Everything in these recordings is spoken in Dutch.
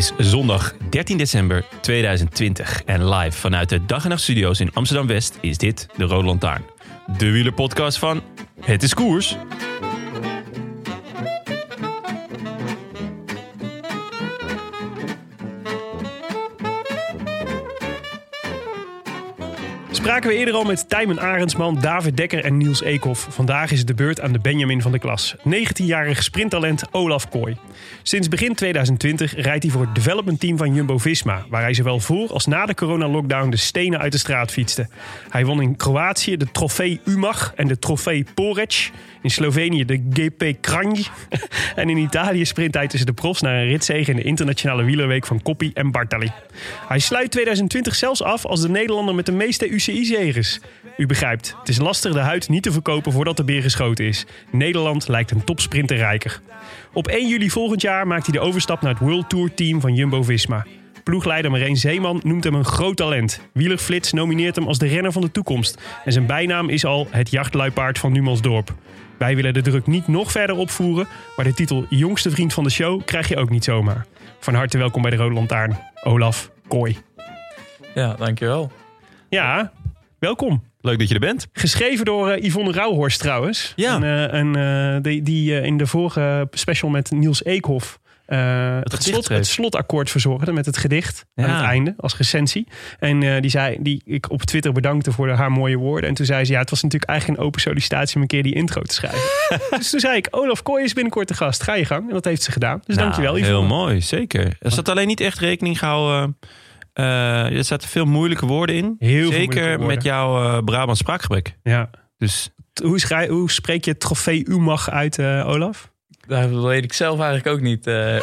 Is zondag 13 december 2020 en live vanuit de Dag en Nacht Studio's in Amsterdam West is dit de Rode Lantaarn. De wielerpodcast van Het is Koers. Spraken we eerder al met Tijmen Arendsman, David Dekker en Niels Eekhoff. Vandaag is het de beurt aan de Benjamin van de klas. 19-jarig sprinttalent Olaf Kooi. Sinds begin 2020 rijdt hij voor het development team van Jumbo-Visma... waar hij zowel voor als na de coronalockdown de stenen uit de straat fietste. Hij won in Kroatië de trofee Umag en de trofee Porec... In Slovenië de GP Kranj. en in Italië sprint hij tussen de profs naar een ritzege in de internationale wielerweek van Coppi en Bartali. Hij sluit 2020 zelfs af als de Nederlander met de meeste UCI-zeges. U begrijpt, het is lastig de huid niet te verkopen voordat de beer geschoten is. Nederland lijkt een topsprinter rijker. Op 1 juli volgend jaar maakt hij de overstap naar het World Tour team van Jumbo-Visma. Ploegleider Marijn Zeeman noemt hem een groot talent. Wielerflits nomineert hem als de renner van de toekomst. En zijn bijnaam is al het jachtluipaard van Numansdorp. Wij willen de druk niet nog verder opvoeren, maar de titel jongste vriend van de show krijg je ook niet zomaar. Van harte welkom bij de Rode Lantaarn, Olaf Kooi. Ja, dankjewel. Ja, welkom. Leuk dat je er bent. Geschreven door uh, Yvonne Rauhorst trouwens. Ja. En, uh, en uh, die, die in de vorige special met Niels Eekhoff uh, het, het, slot, het, slotakkoord verzorgde met het gedicht ja. aan het einde als recensie. En uh, die zei, die ik op Twitter bedankte voor de, haar mooie woorden. En toen zei ze, ja, het was natuurlijk eigenlijk een open sollicitatie om een keer die intro te schrijven. dus toen zei ik, Olaf Kooi is binnenkort de gast. Ga je gang. En dat heeft ze gedaan. Dus nou, dankjewel. Yvonne. Heel mooi, zeker. Er zat alleen niet echt rekening gehouden. Uh, er zaten veel moeilijke woorden in. Heel zeker woorden. met jouw Brabant spraakgebrek. Ja. Dus hoe, hoe spreek je trofee Umag uit, Olaf? Dat weet ik zelf eigenlijk ook niet. Uh, en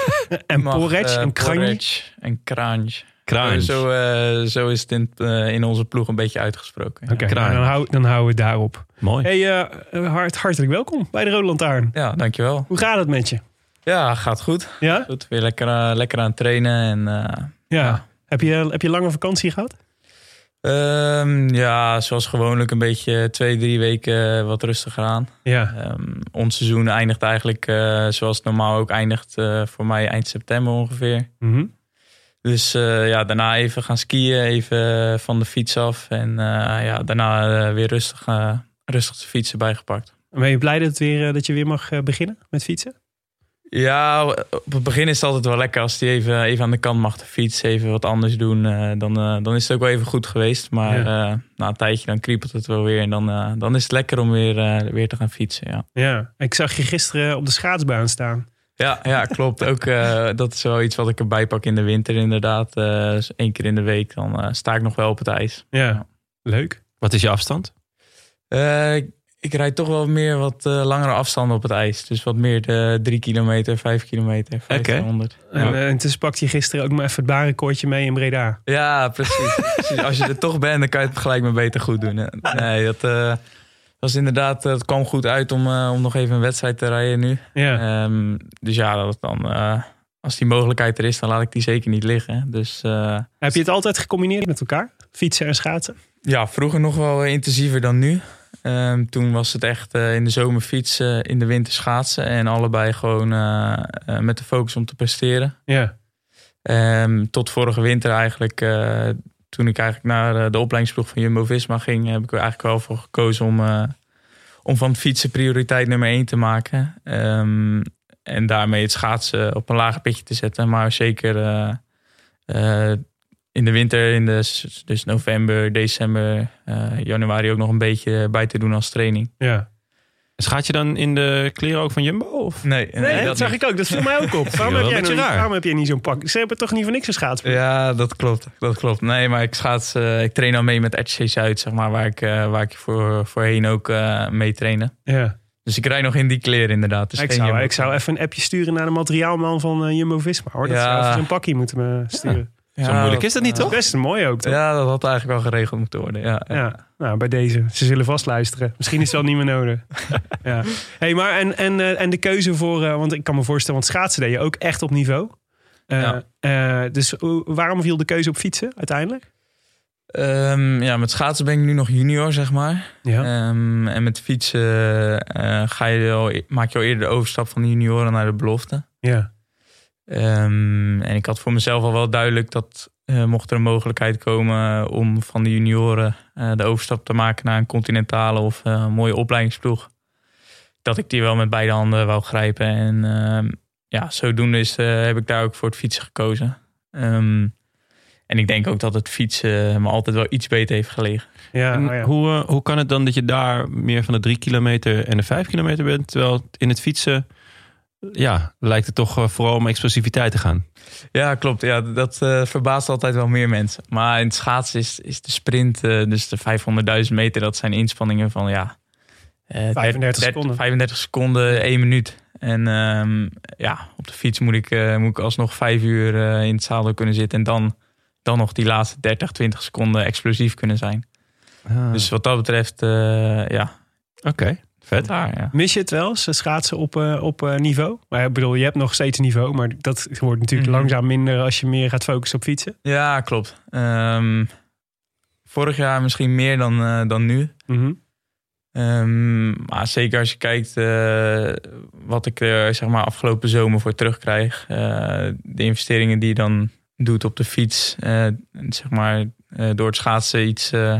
uh, en Kranj. En Kranj. Kranj. Zo, uh, zo is het in, in, onze ploeg een beetje uitgesproken. Oké, okay, dan, hou, dan houden we het daarop. Mooi. Hey, hart, hartelijk welkom bij de Rode Lantaarn. Ja, dankjewel. Hoe gaat het met je? Ja, gaat goed. Ja? Goed, weer lekker, lekker aan het trainen. En, ja. ja. Heb, je, heb je lange vakantie gehad? Um, ja, zoals gewoonlijk een beetje twee, drie weken wat rustiger aan. Ja. Um, ons seizoen eindigt eigenlijk uh, zoals het normaal ook eindigt uh, voor mij eind september ongeveer. Mm -hmm. Dus uh, ja, daarna even gaan skiën, even van de fiets af. En ja, daarna weer rustig, rustig de fietsen bijgepakt. Ben je blij dat, weer, dat je weer mag beginnen met fietsen? Ja, op het begin is het altijd wel lekker als hij even, even aan de kant mag de fiets, even wat anders doen. Uh, dan, uh, dan is het ook wel even goed geweest. Maar ja. uh, na een tijdje dan kriepelt het wel weer. En dan, dan is het lekker om weer, weer te gaan fietsen. Ja. ja, ik zag je gisteren op de schaatsbaan staan. Ja, ja klopt. ook dat is wel iets wat ik erbij pak in de winter inderdaad. Dus één keer in de week dan sta ik nog wel op het ijs. Ja, ja. leuk. Wat is je afstand? ik rijd toch wel meer wat uh, langere afstanden op het ijs. Dus wat meer de drie kilometer, vijf kilometer, 1500. Okay. En, uh, en pakte je gisteren ook maar even het baanrecordje mee in Breda. Ja, precies. precies. Als je er toch bent, dan kan je het gelijk maar beter goed doen. Nee, dat uh, was inderdaad, het kwam goed uit om, om nog even een wedstrijd te rijden nu. Ja. Um, dus ja, dat dan, als die mogelijkheid er is, dan laat ik die zeker niet liggen. Dus, Heb je het altijd gecombineerd met elkaar? Fietsen en schaatsen? Ja, vroeger nog wel intensiever dan nu. Um, toen was het echt uh, in de zomer fietsen, in de winter schaatsen. En allebei gewoon uh, uh, met de focus om te presteren. Ja. Um, tot vorige winter eigenlijk. toen ik eigenlijk naar de opleidingsploeg van Jumbo-Visma ging... heb ik er eigenlijk wel voor gekozen om, om van fietsen prioriteit nummer één te maken. Um, en daarmee het schaatsen op een lager pitje te zetten. Maar zeker eh, in de winter, in de, dus november, december, eh, januari ook nog een beetje bij te doen als training. Ja. Schaat je dan in de kleren ook van Jumbo? Of? Nee, Nee, dat, zag niet. ik ook. Dat viel mij ook op. Waarom, heb jij, een nou- raar. waarom heb jij niet zo'n pak? Ze hebben toch niet voor niks geschaatst? Ja, dat klopt. Dat klopt. Nee, maar ik schaats, eh, ik train al mee met RTC Zuid, zeg maar, waar ik, eh, waar ik voor, voorheen ook eh, mee trainen. Ja. Dus ik rijd nog in die kleren inderdaad. Dus ik, geen zou, Jumbo. ik zou even een appje sturen naar de materiaalman van eh, Jumbo-Visma. Hoor. Dat Ja. zou even zo'n pakje moeten me sturen. Ja, Zo moeilijk is dat niet, Dat toch? is best mooi ook, toch? Ja, dat had eigenlijk wel geregeld moeten worden. Ja, ja. Ja, nou, bij deze. Ze zullen vast luisteren. Misschien is dat niet meer nodig. ja. hey, maar en, en, eh, en de keuze voor... eh, want ik kan me voorstellen, want schaatsen deed je ook echt op niveau. Eh, Ja. eh, dus waarom viel de keuze op fietsen uiteindelijk? Ehm, ja, met schaatsen ben ik nu nog junior, zeg maar. Ja. Ehm, en met fietsen eh, ga je al, maak je al eerder de overstap van de junioren naar de belofte. ja. Ehm, en ik had voor mezelf al wel duidelijk dat eh, mocht er een mogelijkheid komen om van de junioren eh, de overstap te maken naar een continentale of eh, een mooie opleidingsploeg, dat ik die wel met beide handen wou grijpen. En ehm, ja, zodoende is, eh, heb ik daar ook voor het fietsen gekozen. Ehm, en ik denk ook dat het fietsen me altijd wel iets beter heeft gelegen. Ja, oh ja. hoe, eh, hoe kan het dan dat je daar meer van de drie kilometer en de vijf kilometer bent? Terwijl in het fietsen, ja, lijkt het toch eh, vooral om explosiviteit te gaan. Ja, klopt. Ja, dat eh, verbaast altijd wel meer mensen. Maar in het schaatsen is, is de sprint, eh, dus de 500.000 meter, dat zijn inspanningen van ja. eh, 35 30, seconden. 35 seconden, 1 minuut. En ehm, ja, op de fiets moet ik, eh, moet ik alsnog vijf uur eh, in het zadel kunnen zitten. En dan, dan nog die laatste 30, 20 seconden explosief kunnen zijn. Dus wat dat betreft, eh, ja, Oké, vet. daar. Ja. Mis je het wel eh, schaatsen op, eh, op eh, niveau? Maar ik bedoel, je hebt nog steeds niveau, maar dat wordt natuurlijk Mhm. langzaam minder als je meer gaat focussen op fietsen. ja, klopt. Ehm, vorig jaar misschien meer dan, eh, dan nu. Mhm. Ehm, maar zeker als je kijkt eh, wat ik er zeg maar, afgelopen zomer voor terugkrijg. eh, de investeringen die je dan doet op de fiets. eh, zeg maar, eh, door het schaatsen iets, eh,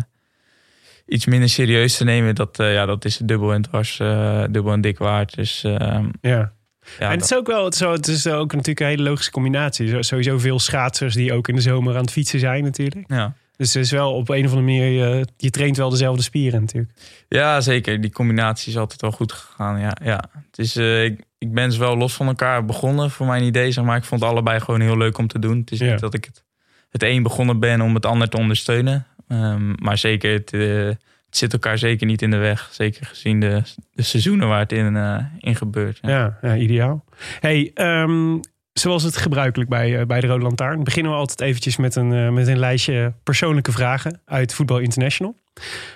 iets minder serieus te nemen. Dat, eh, ja, dat is dubbel en dwars, eh, dubbel en dik waard. Dus ehm, Ja. ja, en het is ook wel, het is, wel- het is ook natuurlijk een hele logische combinatie. Zo- Sowieso veel schaatsers die ook in de zomer aan het fietsen zijn natuurlijk. ja. Dus het is wel op een of andere manier, je, je traint wel dezelfde spieren natuurlijk. Ja, zeker. Die combinatie is altijd wel goed gegaan. Ja, ja. Het is, eh, ik, ik ben ze wel los van elkaar begonnen voor mijn idee. Zeg maar. Ik vond allebei gewoon heel leuk om te doen. Het is Ja. niet dat ik het, het een begonnen ben om het ander te ondersteunen. Ehm, maar zeker, het, eh, het zit elkaar zeker niet in de weg. Zeker gezien de, de seizoenen waar het in, eh, in gebeurt. Ja. Ja, ja ideaal. Hey, ehm, zoals het gebruikelijk bij, eh, bij de Rode Lantaarn, beginnen we altijd eventjes met een, met een lijstje persoonlijke vragen uit Voetbal International.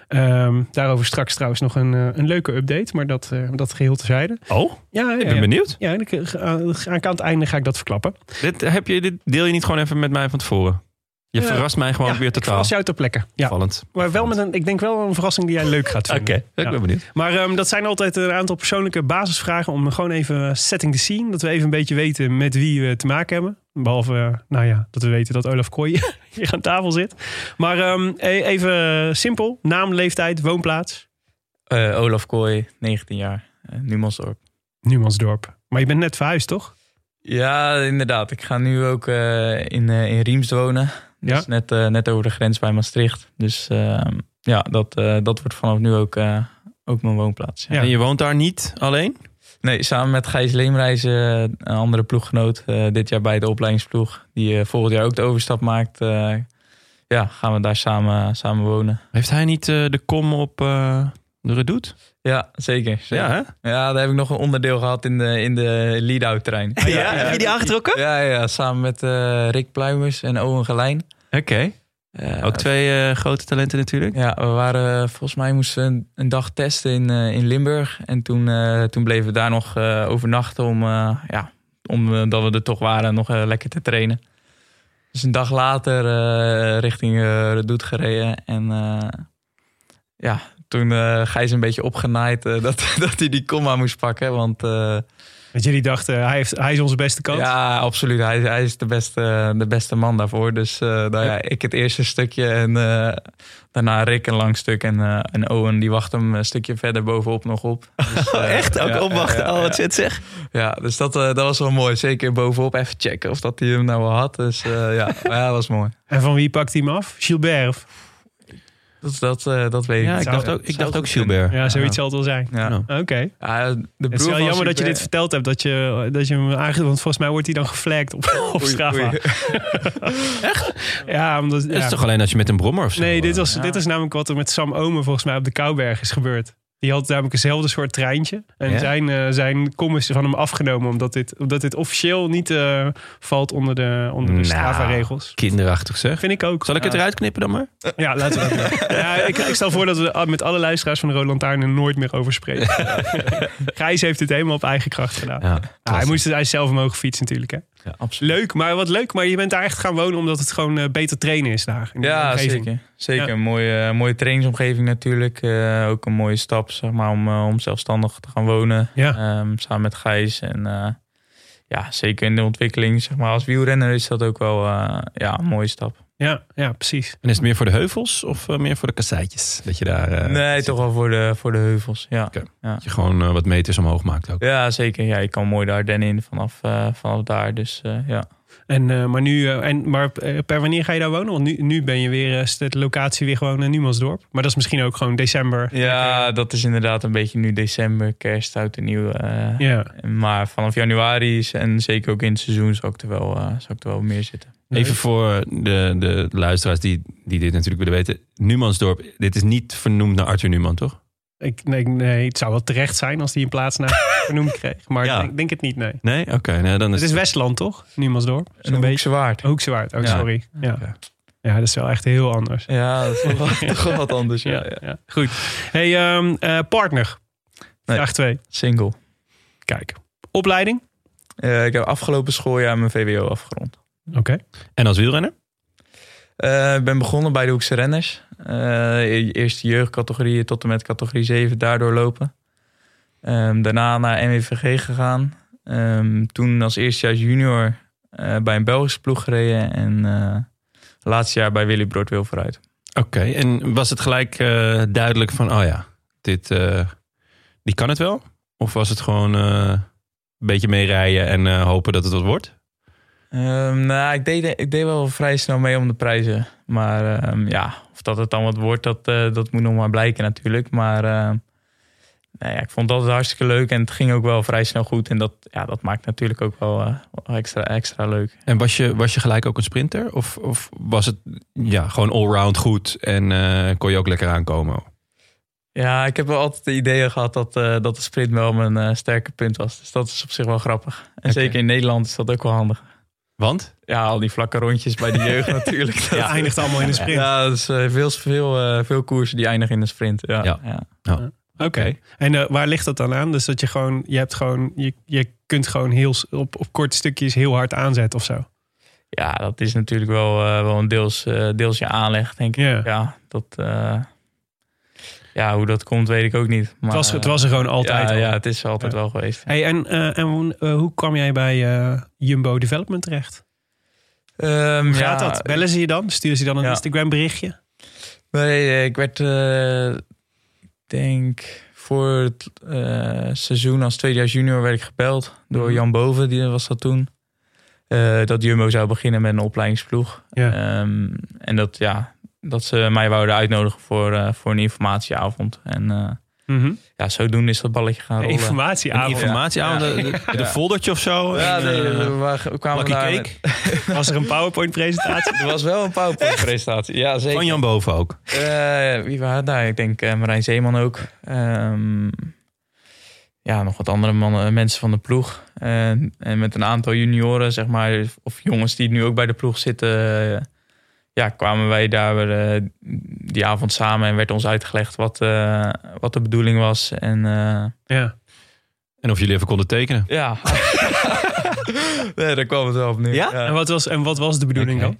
Ehm, daarover straks trouwens nog een, een leuke update, maar dat, eh, dat geheel terzijde. Oh, Ja, ik ben ja. benieuwd. Ja, aan het einde ga ik dat verklappen. Dit, heb je, dit deel je niet gewoon even met mij van tevoren? Je verrast mij gewoon ja, weer Ik totaal. verras jou ter plekke. Ja. Vallend. Maar wel met een, ik denk wel een verrassing die jij leuk gaat Oké, vinden. ik Ja. ben benieuwd. Maar ehm, dat zijn altijd een aantal persoonlijke basisvragen om gewoon even setting the scene. Dat we even een beetje weten met wie we te maken hebben. Behalve, eh, nou ja, dat we weten dat Olaf Kooi hier aan tafel zit. Maar ehm, e- even simpel. Naam, leeftijd, woonplaats. Eh, Olaf Kooi, 19 jaar, uh, Numansdorp. Numansdorp. Maar je bent net verhuisd, toch? Ja, inderdaad. Ik ga nu ook eh, in, in Riems wonen. Ja. net, eh, net over de grens bij Maastricht. Dus eh, ja, dat, eh, dat wordt vanaf nu ook, eh, ook mijn woonplaats. Ja. En je woont daar niet alleen? Nee, samen met Gijs Leemreizen, een andere ploeggenoot, dit jaar bij de opleidingsploeg. Die volgend jaar ook de overstap maakt. ja, gaan we daar samen, samen wonen. Heeft hij niet de kom op de redoute? Ja, zeker. zeker. Ja, hè? Ja, daar heb ik nog een onderdeel gehad in de, in de lead-out trein. Ja, heb je die aangetrokken? Ja, ja, samen met eh, Rick Pluimers en Owen Gelijn. Oké. Ook twee eh, grote talenten natuurlijk. Ja, we waren volgens mij moesten we een, een dag testen in, eh, in Limburg. En toen, eh, toen bleven we daar nog eh, overnachten om, eh, ja, omdat we er toch waren, nog lekker te trainen. Dus een dag later eh, richting uh, Redoute gereden. En eh, ja, toen eh Gijs een beetje opgenaaid eh, dat, dat hij die comma moest pakken. Want eh, Dat jullie dachten, hij, heeft, hij is onze beste kans. Ja, absoluut. Hij, hij is de beste, de beste man daarvoor. Dus nou ja, ik het eerste stukje en daarna Rick een lang stuk. En, en Owen die wacht hem een stukje verder bovenop nog op. Dus, eh, Echt? Ook ja, opwachten? ja, oh, wat zit zeg. Ja, dus dat, dat was wel mooi. Zeker bovenop even checken of dat hij hem nou wel had. Dus ja, ja, dat was mooi. En van wie pakt hij hem af? Gilbert? Dat, dat, eh, dat weet ik Ja, niet. ik dacht ook, ik dacht ook. Gilbert. Ja, zoiets zal het wel zijn. Ja. Ja. Oké. Ja, Het is wel jammer dat je dit verteld hebt. Dat je, dat je hem eigenlijk... Want volgens mij wordt hij dan geflagd op, op Oei, Strava. oei. Ja, omdat... Het ja. is toch alleen als je met een brommer of zo... Nee, dit, eh, was, Ja. dit is namelijk wat er met Sam Omen volgens mij op de Kouberg is gebeurd. Die had namelijk eenzelfde soort treintje. En Ja? zijn, eh, zijn kom is van hem afgenomen. Omdat dit, omdat dit officieel niet eh, valt onder de, onder de Nou. Strava-regels. Kinderachtig zeg. Vind ik ook. Zal ik het eruit knippen dan maar? Ja, laten we dat doen. Ja, ik, ik stel voor dat we met alle luisteraars van de Roland er nooit meer over spreken. Gijs heeft het helemaal op eigen kracht gedaan. Ja, Ja, hij moest hij zelf omhoog fietsen natuurlijk. Hè. Ja, absoluut. Leuk, maar wat leuk. Maar je bent daar echt gaan wonen omdat het gewoon eh, beter trainen is daar. In Ja, omgeving. zeker. Zeker. Ja. Een mooie, mooie trainingsomgeving natuurlijk. Eh, ook een mooie stap zeg maar, om, eh, om zelfstandig te gaan wonen. Ja. Ehm, samen met Gijs. En eh, ja, zeker in de ontwikkeling. Zeg maar, als wielrenner is dat ook wel eh, ja, een mooie stap. Ja, ja, precies. En is het meer voor de heuvels of eh, meer voor de kasseitjes? Dat je daar eh, nee, zit? toch wel voor de, voor de heuvels. Ja. Dat je gewoon eh, wat meters omhoog maakt ook. ja zeker. Ja, je kan mooi de Ardennen in vanaf, eh, vanaf daar. Dus eh, ja. En, eh, maar nu, eh, en, maar eh, per wanneer ga je daar wonen? Want nu, nu ben je weer, eh, is de locatie weer gewoon in Numansdorp. Maar dat is misschien ook gewoon december. ja, dat is inderdaad een beetje nu december, kerst, oud en nieuw. eh, Ja, Maar vanaf januari is- en zeker ook in het seizoen zou ik er wel, eh, zou ik er wel meer zitten. Even voor de, de luisteraars die, die dit natuurlijk willen weten. Numansdorp, dit is niet vernoemd naar Arthur Numan, toch? Ik, nee, nee, het zou wel terecht zijn als die een plaatsnaam vernoemd kreeg. Maar Ja. ik denk, denk het niet, nee. Nee? Oké, nee, dan is Het is Westland, toch? Numansdorp. Zo'n beetje. Hoekse waard. Hoekse Waard. Oh, Ja. sorry. Ja. Oké. ja, dat is wel echt heel anders. Ja, dat is toch wel, toch wel wat anders. Ja, Ja, ja. ja. Goed. Hey, ehm, eh, partner. Nee. Vraag 2. Single. Kijk. Opleiding? Eh, ik heb afgelopen schooljaar mijn VWO afgerond. Oké. En als wielrenner? Eh, Ik ben begonnen bij de Hoekse Renners. Eh eerst jeugdcategorieën tot en met categorie 7 daardoor lopen. Ehm, daarna naar MWVG gegaan. Ehm, toen als eerstejaars junior eh, bij een Belgische ploeg gereden. En eh laatste jaar bij Willy Brood wil vooruit. Oké, en was het gelijk duidelijk van, oh ja, dit, die kan het wel? Of was het gewoon een beetje meerijden en hopen dat het wat wordt? Ehm, nou, ik deed, ik deed wel vrij snel mee om de prijzen. Maar ja, of dat het dan wat wordt, dat, eh, dat moet nog maar blijken natuurlijk. Maar nee, ja, ik vond dat hartstikke leuk en het ging ook wel vrij snel goed. En dat, ja, dat maakt natuurlijk ook wel, eh, extra, extra leuk. En was je, was je gelijk ook een sprinter? Of, of was het ja, gewoon allround goed en eh, kon je ook lekker aankomen? Ja, ik heb wel altijd de ideeën gehad dat, eh, dat de sprint wel mijn eh, sterke punt was. Dus dat is op zich wel grappig. En zeker in Nederland is dat ook wel handig. Want? Ja, al die vlakke rondjes bij de jeugd natuurlijk. Het eindigt allemaal in de sprint. Ja, dus veel, veel, eh, veel koersen die eindigen in de sprint. Ja, Ja. ja. Oké. En eh, waar ligt dat dan aan? Dus dat je gewoon, je hebt gewoon, je, je kunt gewoon heel op, op korte stukjes heel hard aanzetten of zo. Ja, dat is natuurlijk wel, eh, wel een deels, eh, deels je aanleg, denk ik. Ja. Ja, dat, eh, ja, hoe dat komt, weet ik ook niet. Maar, Het was, het was er gewoon altijd ja, al. ja, het is altijd Ja. wel geweest. Hey, en en hoe, eh, hoe kwam jij bij eh, Jumbo Development terecht? Ehm, Hoe gaat ja, dat? Bellen ze je dan? Sturen ze dan een. Instagram berichtje? Nee, eh, ik werd, eh, ik denk, voor het eh, seizoen als tweedejaars junior werd ik gebeld door Mhm. Jan Boven, die was dat toen. Eh, dat Jumbo zou beginnen met een opleidingsploeg. Ja. Ehm, en dat, ja, dat ze mij wouden uitnodigen voor, eh, voor een informatieavond. En eh, Mhm. ja, zodoende is dat balletje gaan rollen. Een informatieavond. informatieavond, Ja. de, de, de foldertje of zo? Ja, En, nee, eh, we, kwamen daar met- Was er een PowerPoint presentatie? er was wel een PowerPoint-presentatie. Ja, zeker. Van Jan Boven ook. Eh, wie waren daar? Ik denk eh, Marijn Zeeman ook. Ehm, ja, nog wat andere mannen, mensen van de ploeg. En, en met een aantal junioren, zeg maar, of jongens die nu ook bij de ploeg zitten. Ja, kwamen wij daar eh, die avond samen en werd ons uitgelegd wat, eh, wat de bedoeling was. En eh, ja. En of jullie even konden tekenen. ja, nee, daar kwam het wel op neer. Ja? En, wat was, en wat was de bedoeling dan?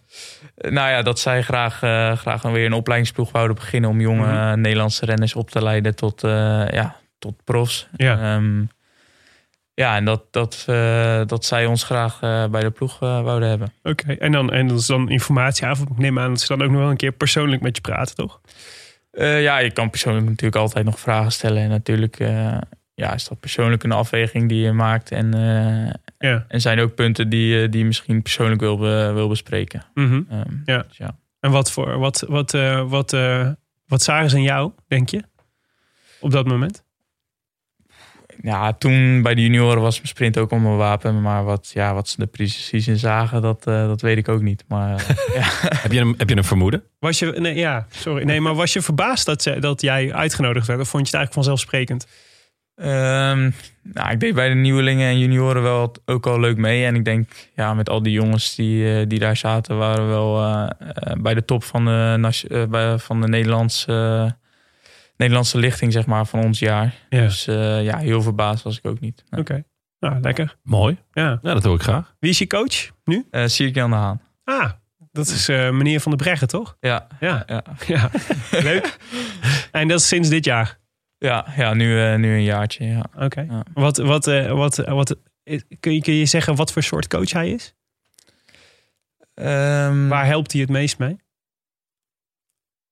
Nou ja, dat zij graag, eh, graag dan weer een opleidingsploeg wouden beginnen om jonge Mhm. Nederlandse renners op te leiden tot, eh, ja, tot profs. Ja. Ehm, ja, en dat, dat, eh, dat zij ons graag eh, bij de ploeg eh, wouden hebben. Oké, en, dan, en dat is dan informatieavond. Ik neem aan dat ze dan ook nog wel een keer persoonlijk met je praten, toch? Ja, je kan persoonlijk natuurlijk altijd nog vragen stellen. En natuurlijk ja, is dat persoonlijk een afweging die je maakt. En, Ja. en zijn er ook punten die, die je misschien persoonlijk wil, be- wil bespreken. Mhm. Ehm, Ja. dus ja. En wat, voor, wat, wat, wat, wat zagen ze in jou, denk je? Op dat moment? Ja, toen bij de junioren was mijn sprint ook al mijn wapen. Maar wat, ja, wat ze er precies in zagen, dat, eh, dat weet ik ook niet. Maar eh, ja. Heb je een, heb je een vermoeden? Was je, nee, ja, sorry. Nee, maar was je verbaasd dat, ze, dat jij uitgenodigd werd? Of vond je het eigenlijk vanzelfsprekend? Ehm, nou, ik deed bij de nieuwelingen en junioren wel ook al leuk mee. En ik denk, ja, met al die jongens die, eh, die daar zaten, waren we wel eh, eh, bij de top van de, eh, bij, van de Nederlandse, Nederlandse lichting, zeg maar, van ons jaar. Ja. Dus eh, ja, heel verbaasd was ik ook niet. Nee. Oké. Nou, lekker. Mooi. Ja. Ja, dat hoor ik graag. Wie is je coach nu? Eh Sierke aan de Haan. Ah, dat is eh, meneer Van der Breggen, toch? Ja, Ja. ja. ja. Leuk. En dat is sinds dit jaar? ja, ja nu, eh, nu een jaartje. Ja. Oké. Ja. Wat, wat, eh, wat, wat, kun, je, kun je zeggen wat voor soort coach hij is? Ehm, Waar helpt hij het meest mee?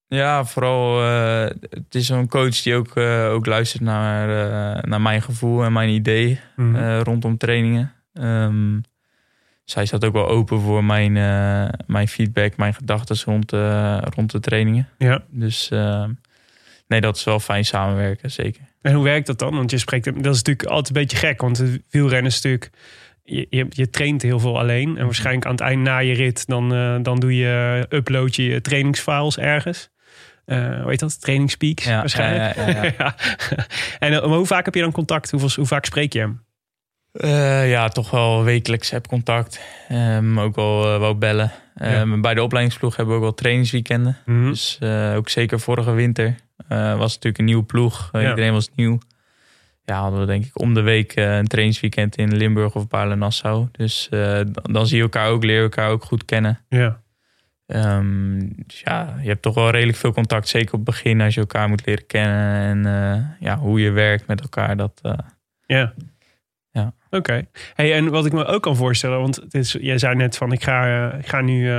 Ja, vooral uh, het is zo'n coach die ook, uh, ook luistert naar, uh, naar mijn gevoel en mijn idee Mhm. rondom trainingen. Um, zij staat ook wel open voor mijn, mijn feedback, mijn gedachten rond, rond de trainingen. Ja. Dus nee, dat is wel fijn samenwerken, zeker. En hoe werkt dat dan? Want je spreekt, dat is natuurlijk altijd een beetje gek, want het wielrennen is natuurlijk je, je, je, traint heel veel alleen. En waarschijnlijk aan het eind na je rit, dan, uh, dan doe je, upload je je trainingsfiles ergens. Uh, hoe heet dat? Trainingspeaks ja, waarschijnlijk. Ja, en uh, hoe vaak heb je dan contact? Hoeveel, hoe vaak spreek je hem? Uh, ja, toch wel wekelijks heb contact. Um, ook wel, wel bellen. Um, bij de opleidingsploeg hebben we ook wel trainingsweekenden. Mhm. Mm -hmm. Dus uh, ook zeker vorige winter was natuurlijk een nieuwe ploeg. Ja. Iedereen was nieuw. Ja, hadden we denk ik om de week een trainingsweekend in Limburg of Baarle-Nassau. Dus uh, dan zie je elkaar ook, leer elkaar ook goed kennen. Ja. Um, dus ja, je hebt toch wel redelijk veel contact. Zeker op het begin als je elkaar moet leren kennen. En uh, ja, hoe je werkt met elkaar. Dat, uh, ja. ja. Oké. Okay. Hey, en wat ik me ook kan voorstellen. Want het is, jij zei net van ik ga, ik ga nu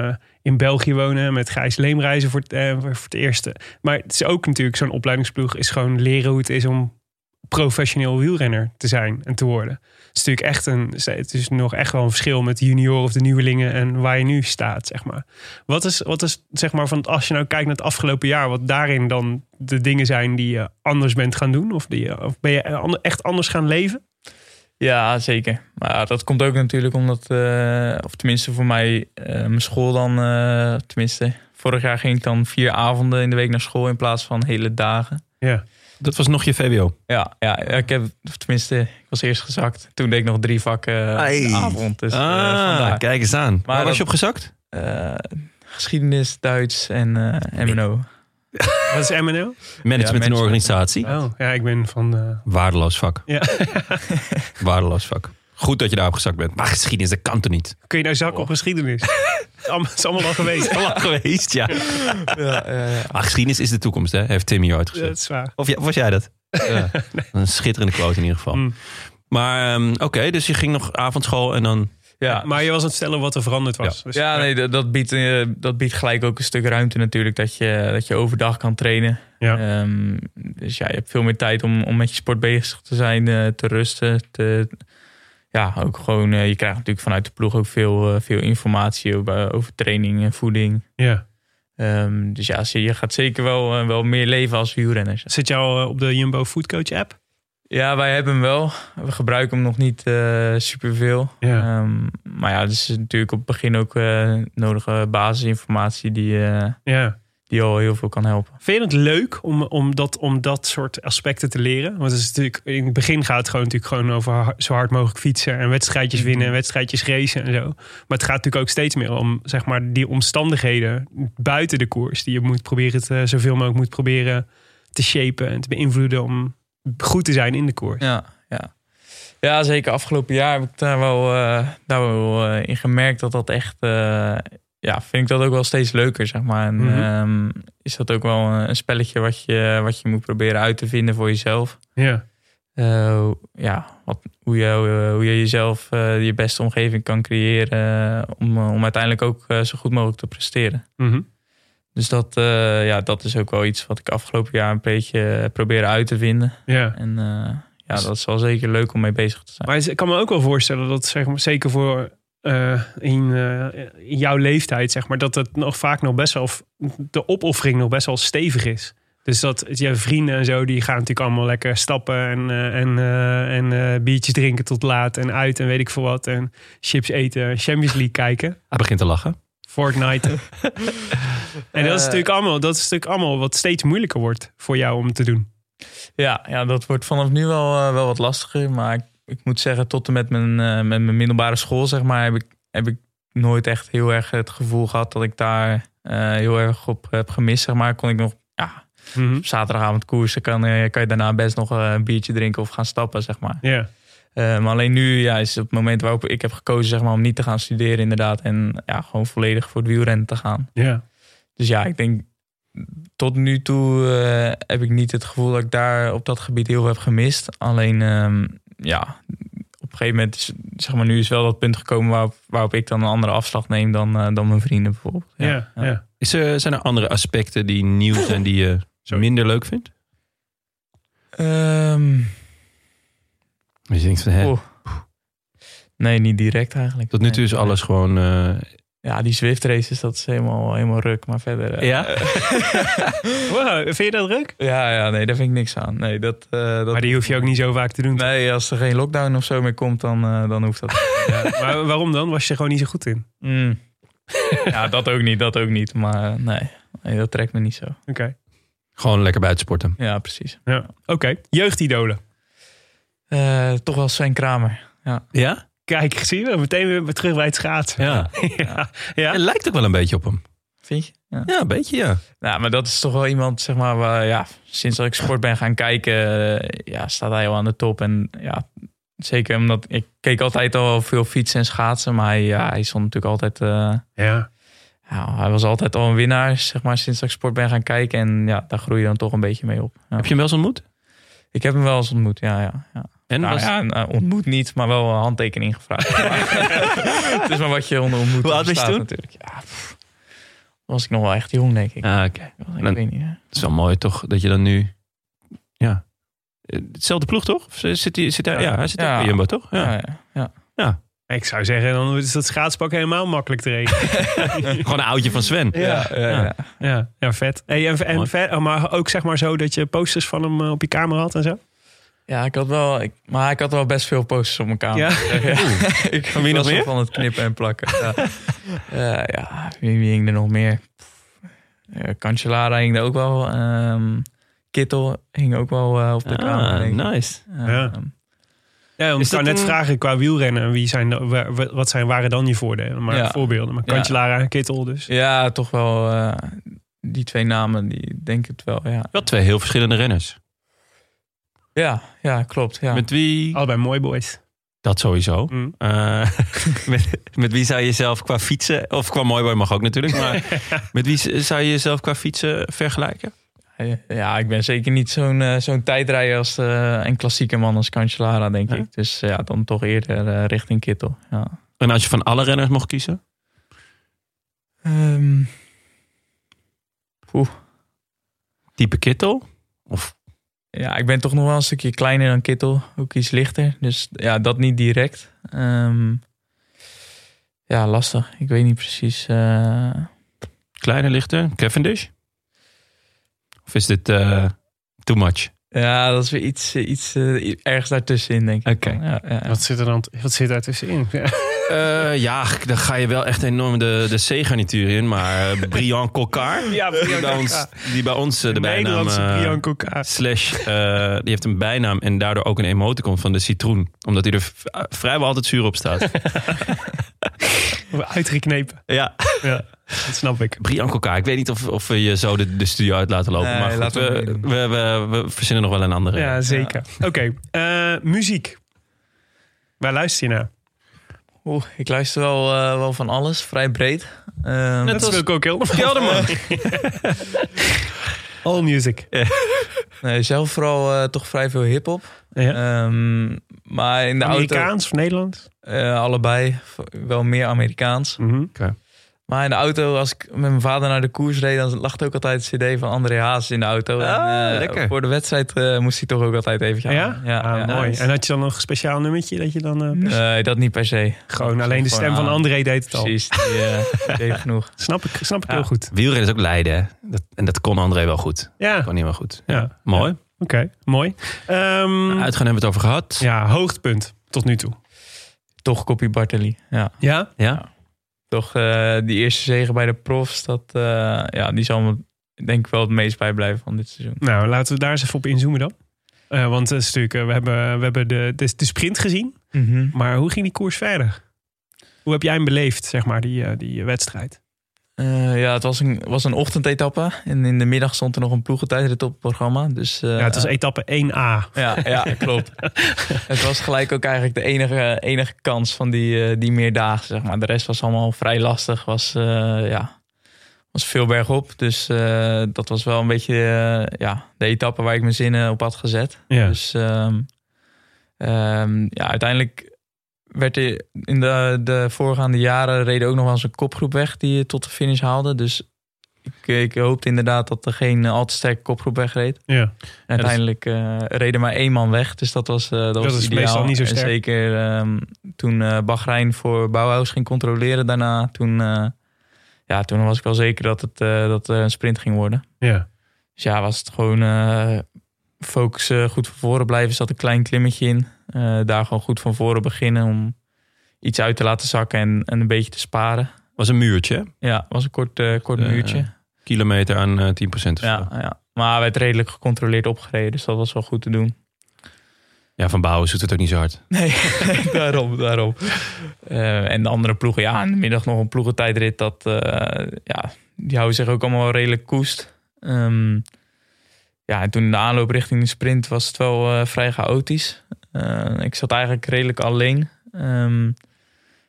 in België wonen. Met Gijs Leemreizen voor, voor het eerste. Maar het is ook natuurlijk zo'n opleidingsploeg. Is gewoon leren hoe het is om professioneel wielrenner te zijn en te worden. Het is natuurlijk echt een, het is nog echt wel een verschil met de junior of de nieuwelingen en waar je nu staat, zeg maar. Wat is, wat is zeg maar, van als je nou kijkt naar het afgelopen jaar, wat daarin dan de dingen zijn die je anders bent gaan doen? Of, die, of ben je echt anders gaan leven? Ja, zeker. Maar dat komt ook natuurlijk omdat, uh, of tenminste voor mij, uh, mijn school dan, uh, tenminste, vorig jaar ging ik dan vier avonden in de week naar school in plaats van hele dagen. Ja. Dat was nog je VWO? Ja, ja ik heb, tenminste, ik was eerst gezakt. Toen deed ik nog drie vakken hey. de avond. Dus, ah, kijk eens aan. Maar Waar was je op gezakt? Uh, geschiedenis, Duits en uh, MNO. Wat is MNO? Management en organisatie. Oh, ja, ik ben van... Uh... Waardeloos vak. Ja. Waardeloos vak. Goed dat je daar opgezakt bent. Maar geschiedenis, dat kan toch niet? Kun je nou zakken oh. op geschiedenis? Het is allemaal al geweest. allemaal geweest, ja. ja, ja, ja. Maar geschiedenis is de toekomst, hè? Heeft Tim hier uitgezet. Dat is waar. Of, was jij dat? Ja. nee. Een schitterende quote in ieder geval. Mm. Maar um, oké, okay, dus je ging nog avondschool en dan... Ja, maar je was aan het stellen wat er veranderd was. Ja, dus, ja nee, dat, dat, biedt, uh, dat biedt gelijk ook een stuk ruimte natuurlijk. Dat je, dat je overdag kan trainen. Ja. Um, dus ja, je hebt veel meer tijd om, om met je sport bezig te zijn, uh, te rusten. Te, ja, ook gewoon, uh, je krijgt natuurlijk vanuit de ploeg ook veel, uh, veel informatie over, over training en voeding. Ja. Um, dus ja, je gaat zeker wel, uh, wel meer leven als wielrenner. Zit jou op de Jumbo Foodcoach app? Ja, wij hebben hem wel. We gebruiken hem nog niet uh, superveel. Ja. Um, maar ja, dus natuurlijk op het begin ook nodige basisinformatie die, ja. Die al heel veel kan helpen. Vind je het leuk om, om, dat, om dat soort aspecten te leren? Want het is natuurlijk, in het begin gaat het gewoon, natuurlijk gewoon over zo hard mogelijk fietsen en wedstrijdjes winnen en wedstrijdjes racen en zo. Maar het gaat natuurlijk ook steeds meer om zeg maar, die omstandigheden buiten de koers die je moet proberen te, zoveel mogelijk moet proberen te shapen en te beïnvloeden om goed te zijn in de koers. Ja, ja. ja zeker afgelopen jaar heb ik daar wel, uh, daar wel uh, in gemerkt dat dat echt uh, ja, vind ik dat ook wel steeds leuker, zeg maar. En, Mhm. mm -hmm. um, is dat ook wel een spelletje wat je, wat je moet proberen uit te vinden voor jezelf. Ja. eh, ja, wat, hoe, je, hoe je jezelf eh, je beste omgeving kan creëren eh, om, om uiteindelijk ook zo goed mogelijk te presteren. Mhm. Dus dat, ja, dat is ook wel iets wat ik afgelopen jaar een beetje proberen uit te vinden. Ja. En ja, dat is wel zeker leuk om mee bezig te zijn. Maar ik kan me ook wel voorstellen dat, zeg maar, zeker voor eh, in, eh, in jouw leeftijd, zeg maar, dat het nog vaak nog best wel, de opoffering nog best wel stevig is. Dus dat je vrienden en zo, die gaan natuurlijk allemaal lekker stappen en, eh, en, eh, en eh, biertjes drinken tot laat en uit en weet ik veel wat. En chips eten, Champions League kijken, Hij begint te lachen. Fortnite. en dat is, natuurlijk allemaal, dat is natuurlijk allemaal wat steeds moeilijker wordt voor jou om te doen. Ja, ja, dat wordt vanaf nu wel, wel wat lastiger. Maar ik, ik moet zeggen, tot en met mijn, eh, met mijn middelbare school, zeg maar, heb ik, heb ik nooit echt heel erg het gevoel gehad dat ik daar eh, heel erg op heb gemist. Zeg maar, kon ik nog ja, Mhm. zaterdagavond koersen, kan, eh, kan je daarna best nog een biertje drinken of gaan stappen, zeg maar. Ja. Maar alleen nu ja, is het het moment waarop ik heb gekozen zeg maar, om niet te gaan studeren, inderdaad. En ja, gewoon volledig voor het wielrennen te gaan. Ja. Dus ja, ik denk tot nu toe heb ik niet het gevoel dat ik daar op dat gebied heel veel heb gemist. Alleen ehm, ja, op een gegeven moment is zeg maar nu is wel dat punt gekomen waarop, waarop ik dan een andere afslag neem dan, eh, dan mijn vrienden bijvoorbeeld. Ja. Ja. Is er, zijn er andere aspecten die nieuw zijn die je Sorry. minder leuk vindt? Ehm, Dus je denkt van, hè, oeh. Nee, niet direct eigenlijk. tot nu toe is Nee. alles gewoon... eh, Ja, die Zwift races, dat is helemaal, helemaal ruk. Maar verder... eh, Ja? Wow, vind je dat druk? ja, ja, nee, daar vind ik niks aan. Nee, dat, eh, dat, Maar die hoef je ook niet zo vaak te doen. Nee, als er geen lockdown of zo meer komt, dan, eh, dan hoeft dat. Ja, maar waarom dan? Was je er gewoon niet zo goed in? Mm. ja, dat ook niet, dat ook niet. Maar eh, nee, nee dat trekt me niet zo. Oké. gewoon lekker buiten sporten. Ja, precies. Ja. Oké. Jeugdidolen. Eh, toch wel Sven Kramer. Ja. Ja? Kijk, zie je, meteen weer terug bij het schaatsen. Ja. ja. ja. Het lijkt ook wel een beetje op hem. Vind je? Ja. Ja, een beetje, ja. Nou, maar dat is toch wel iemand, zeg maar, waar, ja, sinds dat ik sport ben gaan kijken, eh, ja, staat hij al aan de top. En ja, zeker omdat ik keek altijd al veel fietsen en schaatsen, maar hij, ja, hij stond natuurlijk altijd, eh, Ja. ja, hij was altijd al een winnaar, zeg maar, sinds dat ik sport ben gaan kijken. En ja, daar groei je dan toch een beetje mee op. Ja. Heb je hem wel eens ontmoet? Ik heb hem wel eens ontmoet, ja, ja. ja. En Nou was- ja, nou, ontmoet niet, maar wel een handtekening gevraagd. het is maar wat je onder ontmoet Hoe oud was je toen? natuurlijk. Ja, was ik nog wel echt jong, denk ik. Ah, oké. ik Dan- weet niet. Het is wel mooi toch dat je dan nu... Ja. Eh, Hetzelfde ploeg toch? Of zit hij, zit hij, ja, hij zit Ja. bij Jumbo toch? Ja. Ja, ja, ja. Ik zou zeggen, dan is dat schaatspak helemaal makkelijk te regelen. Gewoon een oudje van Sven. Ja, ja, ja. ja. ja, vet. Hey, en, en vet, oh, maar ook zeg maar zo dat je posters van hem eh, op je kamer had en zo? Ja, ik had wel, ik, maar ik had wel best veel posters op mijn kamer. Ja? ik Van wie nog meer? Van het knippen en plakken. Ja, Eh, ja wie, wie hing er nog meer? Uh, Cancellara hing er ook wel. Ehm, Kittel hing ook wel eh, op de kamer. Ah, denk ik. nice. Eh, Ja. Ik dat net een- vragen qua wielrennen. Wie zijn, wat zijn, waren dan je voordelen? Maar Ja. voorbeelden. Maar. Cancellara en Kittel dus. Ja, toch wel. eh, die twee namen, die denk het wel. Ja, Wel twee heel verschillende renners. ja, ja klopt. Ja. Met wie... Allebei mooi boys. Dat sowieso. Mm. Eh, met, met wie zou je jezelf qua fietsen... Of qua mooiboy mag ook natuurlijk. Maar met wie zou je jezelf qua fietsen vergelijken? Ja, ik ben zeker niet zo'n eh, zo'n tijdrijder als eh, een klassieke man als Cancellara, denk Ja. ik. Dus ja, dan toch eerder eh, richting Kittel. Ja. En als je van alle renners mocht kiezen? Ehm, Type Kittel? Of ja, ik ben toch nog wel een stukje kleiner dan Kittel. Ook iets lichter. Dus ja, dat niet direct. Ehm, ja, lastig. Ik weet niet precies. eh, kleiner, lichter? Cavendish? Of is dit eh, too much? ja, dat is weer iets, eh, iets eh, ergens daartussenin, denk ik. Oké. Ja, ja, ja. Wat zit er dan wat zit daar tussenin? Ja. Eh, ja, dan ga je wel echt enorm de, de C-garnituur in. Maar uh, Brian Coccard, Ja, die Brian bij ons, die bij ons eh, de bijnaam... Nederlandse Brian Coca. Slash, eh, die heeft een bijnaam en daardoor ook een emoticon van de citroen. Omdat hij er vrijwel altijd zuur op staat. Uitgeknepen. ja. Ja, dat snap ik. Brian Coccard, ik weet niet of, of we je zo de, de studio uit laten lopen. Nee, maar goed, laten we we, we, we, we verzinnen nog wel een andere. Ja, zeker. Oké, eh, muziek. Waar luister je naar? Oeh, ik luister wel, eh, wel van alles, vrij breed. Ehm, Dat als- wil ik ook heel Kelderman. All music. Nee, zelf vooral eh, toch vrij veel hip-hop. Ja. Ehm, maar in de auto. Amerikaans of Nederlands? eh, allebei. Wel meer Amerikaans. Mhm. Maar in de auto, als ik met mijn vader naar de koers reed, dan lag ook altijd een CD van André Haas in de auto. Ah, en, eh, lekker. Voor de wedstrijd eh, moest hij toch ook altijd even Ja? gaan. Ja, Ah, ja. mooi. En had je dan nog een speciaal nummertje dat je dan... eh, Nee, dat niet per se. gewoon alleen de stem van aan. André deed het al. Precies, die eh, deed genoeg. Snap ik, snap ik Ja. heel goed. Wielrennen is ook leiden. hè? Dat, en dat kon André wel goed. Ja, Kon niet wel goed. Ja. Mooi. oké. Mooi. Ehm, Uitgaan hebben we het over gehad. ja, hoogtepunt tot nu toe. Toch Koppie Bartoli. Ja. Ja? Ja? Toch eh, die eerste zegen bij de profs, dat, eh, ja, die zal me denk ik wel het meest bijblijven van dit seizoen. Nou, laten we daar eens even op inzoomen dan. Eh, want het is natuurlijk, we hebben, we hebben de, de, de sprint gezien. Maar hoe ging die koers verder? Hoe heb jij hem beleefd, zeg maar, die, die wedstrijd? Eh, ja, het was een, was een ochtendetappe. En in de middag stond er nog een ploegentijdrit op het programma. Dus, eh, ja, het was etappe 1A. ja, ja, klopt. het was gelijk ook eigenlijk de enige, enige kans van die, eh, die meerdaagse. Zeg maar. De rest was allemaal vrij lastig. Was, ja, was veel bergop. Dus dat was wel een beetje ja, de etappe waar ik mijn zinnen op had gezet. Ja. Dus ehm, ehm, ja, uiteindelijk werd er in de, de voorgaande jaren reden ook nog wel eens een kopgroep weg die je tot de finish haalde. Dus ik, ik hoopte inderdaad dat er geen al te sterke kopgroep wegreed. Ja. En uiteindelijk reed er maar één man weg. Dus dat was, eh, dat was is ideaal. meestal niet zo En sterk. zeker ehm, toen eh Bahrein voor Bauhaus ging controleren daarna. Toen, ja, toen was ik wel zeker dat het, dat een sprint ging worden. Ja. Dus ja, was het gewoon focussen, goed van voren blijven. Zat een klein klimmetje in. Eh, daar gewoon goed van voren beginnen om iets uit te laten zakken en, en een beetje te sparen. Was een muurtje. hè? Ja, was een kort, eh, kort Eh, muurtje. Kilometer aan eh 10% of Ja, zo. ja, maar werd redelijk gecontroleerd opgereden. Dus dat was wel goed te doen. Ja, van Bouwen doet het ook niet zo hard. Nee, daarom, daarom. En de andere ploegen, ja, in de middag nog een ploegentijdrit. Dat, ja, die houden zich ook allemaal redelijk koest. Ehm, ja, en toen in de aanloop richting de sprint was het wel vrij chaotisch. Eh, ik zat eigenlijk redelijk alleen. Ehm,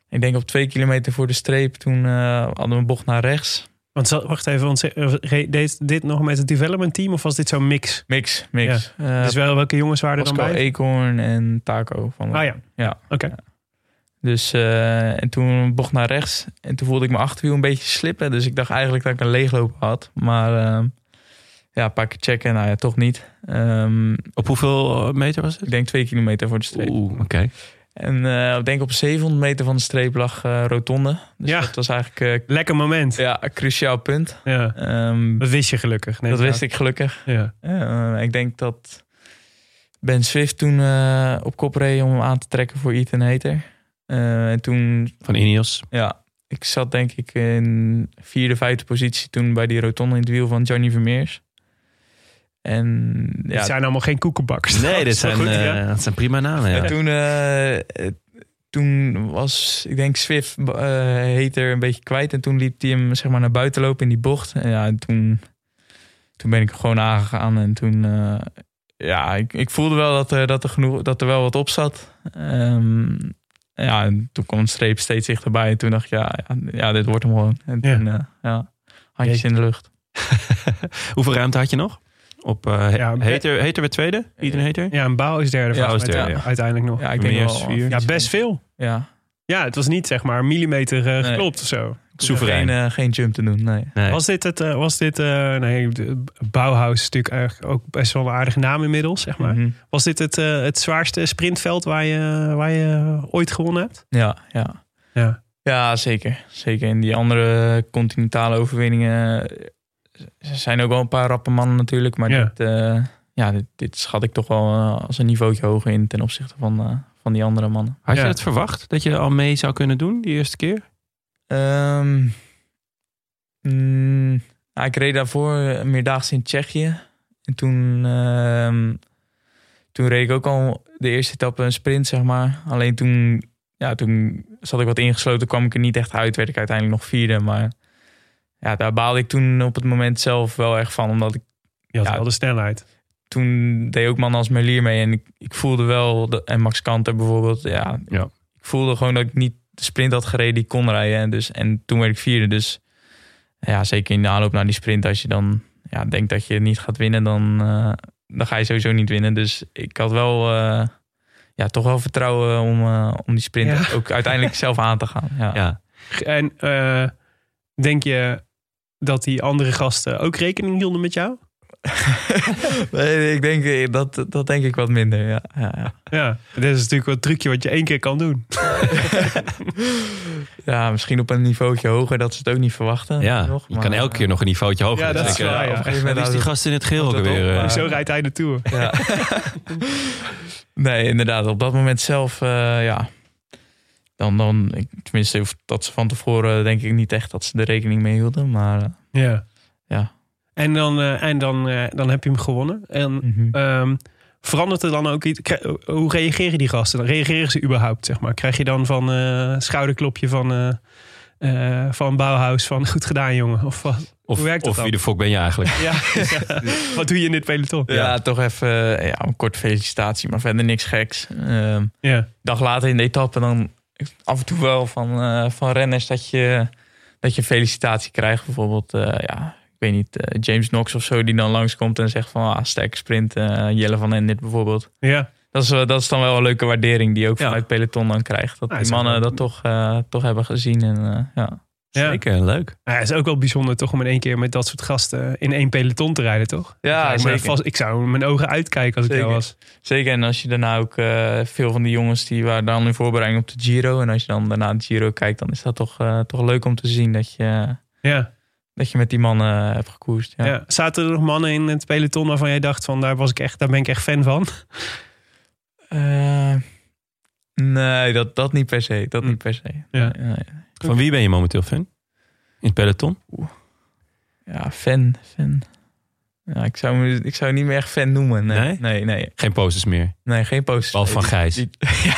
ik denk op twee kilometer voor de streep, toen eh, hadden we een bocht naar rechts. Want wacht even, want eh, deed dit nog met het development team of was dit zo'n mix? Mix, mix. Ja. dus wel welke jongens waren er dan bij? Eekhoorn en Taco. Van Ah ja, Ja. Oké. Dus, eh, en toen bocht naar rechts. En toen voelde ik mijn achterwiel een beetje slippen. Dus ik dacht eigenlijk dat ik een leegloop had. Maar ehm, ja, een paar keer checken. Nou ja, toch niet. Ehm, Op hoeveel eh, meter was ik het? denk twee kilometer voor de streep. Oeh, oké. En eh, ik denk op 700 meter van de streep lag eh, Rotonde. Dus Ja. dat was eigenlijk eh, lekker moment. ja, een cruciaal punt. Ja. Ehm, Dat wist je gelukkig. dat wist ik gelukkig. Ja. Eh, ik denk dat Ben Swift toen eh, op kop reed om hem aan te trekken voor Ethan Hater. Eh, en toen Van Ineos. Ja, ik zat denk ik in vierde, vijfde positie toen bij die rotonde in het wiel van Johnny Vermeers. En ja, Het zijn allemaal geen koekenbakkers. Nee, Dat dit zijn, goed, eh, ja. dat zijn prima namen. Ja. en toen, eh, eh, toen was, ik denk Swift eh heter een beetje kwijt. En toen liep hij hem zeg maar naar buiten lopen in die bocht. En ja, en toen, toen ben ik er gewoon aangegaan. En toen, eh, ja, ik, ik voelde wel dat er, dat, er genoeg, dat er wel wat op zat. Ehm, ja, en toen kwam de streep steeds dichterbij. En toen dacht ik, ja, ja, ja dit wordt hem gewoon. En Ja. toen, eh, ja, handjes in de lucht. Hoeveel ruimte had je nog? Op uh, Ja, Heter, Heter werd tweede? Ethan Heter? Ja, een bouw is derde. Ja, volgens is mij, derde, ja. Uiteindelijk nog. Ja, Ja, ik denk wel. vier. best veel. Ja, Ja, het was niet zeg maar millimeter eh, Nee. geklopt of zo. Soeverein. Geen, eh, geen jump te doen, nee. Nee. Was dit het? eh, was dit? eh, nee, de- Bauhaus is natuurlijk eigenlijk ook best wel een aardige naam inmiddels, zeg maar. Mhm. Was dit het, eh, het zwaarste sprintveld waar je, waar je ooit gewonnen hebt? Ja, ja. Ja. Ja, zeker. Zeker. In die andere continentale overwinningen eh, zijn ook wel een paar rappe mannen natuurlijk. Maar Ja. dit, eh, ja, dit, dit schat ik toch wel eh, als een niveautje hoger in ten opzichte van, eh, van die andere mannen. Had je het verwacht dat je al mee zou kunnen doen die eerste keer? Ehm, mm, nou, ik reed daarvoor een meerdaags in Tsjechië. En toen, ehm, toen reed ik ook al de eerste etappe een sprint, zeg maar. Alleen toen, ja, toen zat ik wat ingesloten, kwam ik er niet echt uit. Werd ik uiteindelijk nog vierde. Maar ja, daar baalde ik toen op het moment zelf wel echt van. Omdat ik Je had Ja. wel de snelheid. toen deed ook mannen als Merlier mee. En ik, ik voelde wel, de, en Max Kanter bijvoorbeeld. Ja, Ja. Ik voelde gewoon dat ik niet de sprint had gereden die ik kon rijden. En, dus, en toen werd ik vierde. Dus ja, zeker in de aanloop naar die sprint. Als je dan ja, denkt dat je niet gaat winnen, dan, eh, dan ga je sowieso niet winnen. Dus ik had wel, eh, ja, toch wel vertrouwen om, eh, om die sprint Ja. ook uiteindelijk zelf aan te gaan. Ja. Ja. En eh, denk je dat die andere gasten ook rekening hielden met jou? Nee, ik denk, eh, dat, dat denk ik wat minder. Ja, ja, ja. Ja, dat is natuurlijk wel een trucje wat je één keer kan doen. ja, misschien op een niveautje hoger dat ze het ook niet verwachten. Ja, nog, je kan elke keer nog een niveautje hoger. Ja, dat is eh, waar, ja. Op een gegeven moment is die gast in het geel ook op, eh? maar- Zo rijdt hij de Tour. het- Ja. nee, inderdaad. Op dat moment zelf, eh, ja. Dan, dan, ik, tenminste, dat ze van tevoren denk ik niet echt dat ze er rekening mee hielden. Maar eh, Ja. Ja. En dan, eh, en dan, eh, dan heb je hem gewonnen. En mhm. ehm, verandert er dan ook iets? Hoe reageren die gasten? Dan reageren ze überhaupt, zeg maar? Krijg je dan van eh schouderklopje van, eh eh, van Bauhaus van goed gedaan, jongen? Of wat? Of, Hoe werkt dat of dan? wie de fok ben je eigenlijk? Ja, ja. Wat doe je in dit peloton? Ja, toch even ja, een korte felicitatie, maar verder niks geks. Ehm Ja. dag later in de etappe dan af en toe wel van, eh, van renners dat je, dat je felicitatie krijgt. Bijvoorbeeld, eh, ja, ik weet niet, eh, James Knox of zo die dan langskomt en zegt van ah, sterke sprint. Jelle van Endit bijvoorbeeld. Ja. Dat is, dat is dan wel een leuke waardering die je ook Ja. vanuit peloton dan krijgt. Dat die mannen dat toch, toch hebben gezien. En, ja. Ja. Zeker, leuk. Ja, het is ook wel bijzonder toch om in één keer met dat soort gasten in één peloton te rijden, toch? Ja, zeker. vast, ik zou mijn ogen uitkijken als ik jou was. Zeker, en als je daarna ook eh, veel van die jongens die waren dan in voorbereiding op de Giro. En als je dan daarna de Giro kijkt, dan is dat toch, eh, toch leuk om te zien dat je, Ja. dat je met die mannen eh, hebt gekoerst. Ja. Ja. Zaten er nog mannen in het peloton waarvan jij dacht van daar was ik echt, daar ben ik echt fan van? Nee, dat, dat niet per se. Dat Hm. niet per se. Ja. Nee, nee. Van wie ben je momenteel fan? In het peloton? Ja, fan. fan. Ja, ik, zou, me- ik zou niet meer echt fan noemen. Nee, Nee? nee, nee, Geen posters meer. nee geen post. Behalve van Gijs. Die, ja.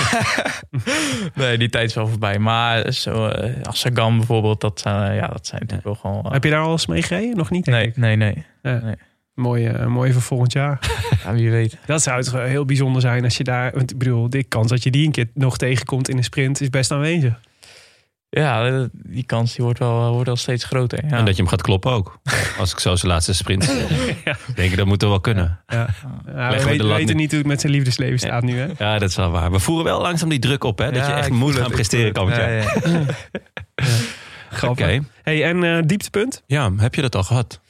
nee, die tijd is wel voorbij. Maar zo, eh, als Sagan bijvoorbeeld, dat, zijn ja, dat zijn natuurlijk wel gewoon... eh, Heb je daar al eens mee gereden? Nog niet, nee, nee, nee. Ja. nee. Mooi, eh, mooi voor volgend jaar. Ja, wie weet. Dat zou het heel bijzonder zijn als je daar... Want ik bedoel, de kans dat je die een keer nog tegenkomt in een sprint is best aanwezig. Ja, eh, die kans die wordt, wel, wordt wel steeds groter. Ja. En dat je hem gaat kloppen ook. Als ik zo zijn laatste sprint zie. Ja. denk ik, dat moet er wel kunnen. Ja. Ja, Leggen we we weten, niet hoe het met zijn liefdesleven staat nu, hè? Ja, dat is wel waar. We voeren wel langzaam die druk op, hè? Dat Ja, je echt moet gaan presteren jaar. Ja. Oké. Hey, en eh, dieptepunt? Ja, heb je dat al gehad?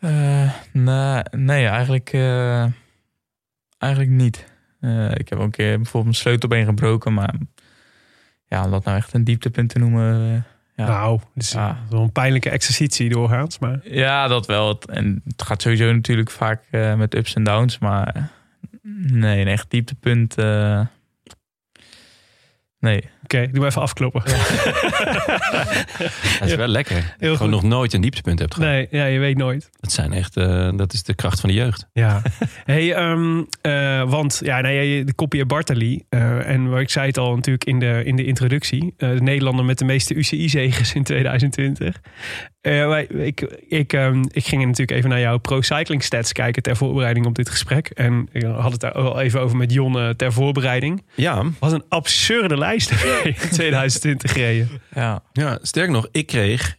Eh, nee, nee, eigenlijk, eh, eigenlijk niet. Eh, ik heb ook een keer bijvoorbeeld mijn sleutelbeen gebroken, maar ja, om dat nou echt een dieptepunt te noemen. eh, ja. Nou, het is Ja. wel een pijnlijke exercitie doorgaans, maar... ja, dat wel. En het gaat sowieso natuurlijk vaak eh, met ups en downs, maar nee, een echt dieptepunt. eh, nee. Oké, doe maar even afkloppen. Dat is wel lekker. Dat je Heel gewoon goed. nog nooit een dieptepunt hebt gehad. Nee, ja, je weet nooit. Dat, zijn echt, eh, dat is de kracht van de jeugd. Ja. hey, ehm, eh, want ja, nee, de kopie Bartali. eh, en waar ik zei het al natuurlijk in de, in de introductie. eh, de Nederlander met de meeste UCI-zegers in 2020. Eh, ik, ik, ehm, ik ging natuurlijk even naar jouw Pro Cycling Stats kijken ter voorbereiding op dit gesprek. En ik had het daar al even over met Jon eh, ter voorbereiding. Ja, Wat een absurde lijst in 2020 gereden. Ja. ja sterk nog, ik kreeg...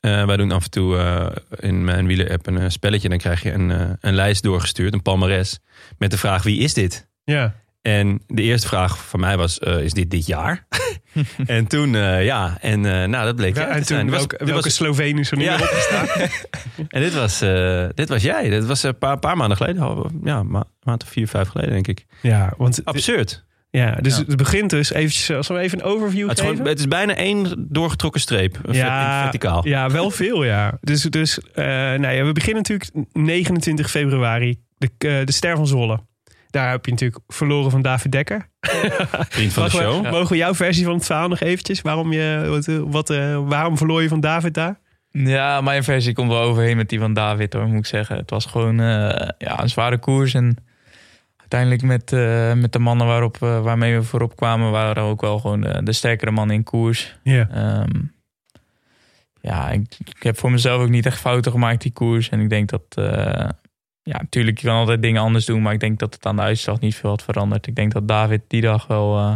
eh, wij doen af en toe eh, in mijn wielenapp een spelletje. Dan krijg je een, eh, een lijst doorgestuurd, een palmares. Met de vraag, wie is dit? Ja. En de eerste vraag van mij was, eh, is dit dit jaar? en toen, eh, ja. En eh, nou, dat bleek Ja, en toen, was- welke, was- Sloveen is er nu Ja. opgestaan? En dit was, dit was jij. Dit was een paar, paar maanden geleden. Ja, ma maand of vier, vijf geleden, denk ik. Ja, want Absurd. ja, dus Ja. het begint dus eventjes, als we even een overview Het is, geven. gewoon, het is bijna één doorgetrokken streep. Ja, verticaal. Ja, wel veel, ja. Dus, dus nou ja, we beginnen natuurlijk 29 februari. De, de Ster van Zwolle. Daar heb je natuurlijk verloren van David Dekker. Vriend van de Mogen we- show. Mogen we jouw versie van het verhaal nog eventjes? Waarom, je, wat, eh, wat, eh, waarom verloor je van David daar? Ja, mijn versie komt wel overheen met die van David hoor, moet ik zeggen. Het was gewoon eh, ja, een zware koers. En uiteindelijk met, eh, met de mannen waarop, waarmee we voorop kwamen, waren ook wel gewoon de, de sterkere mannen in koers. Ja. Ehm, ja, ik, ik heb voor mezelf ook niet echt fouten gemaakt die koers. En ik denk dat, eh, ja, natuurlijk, je kan altijd dingen anders doen. Maar ik denk dat het aan de uitslag niet veel had veranderd. Ik denk dat David die dag wel, eh,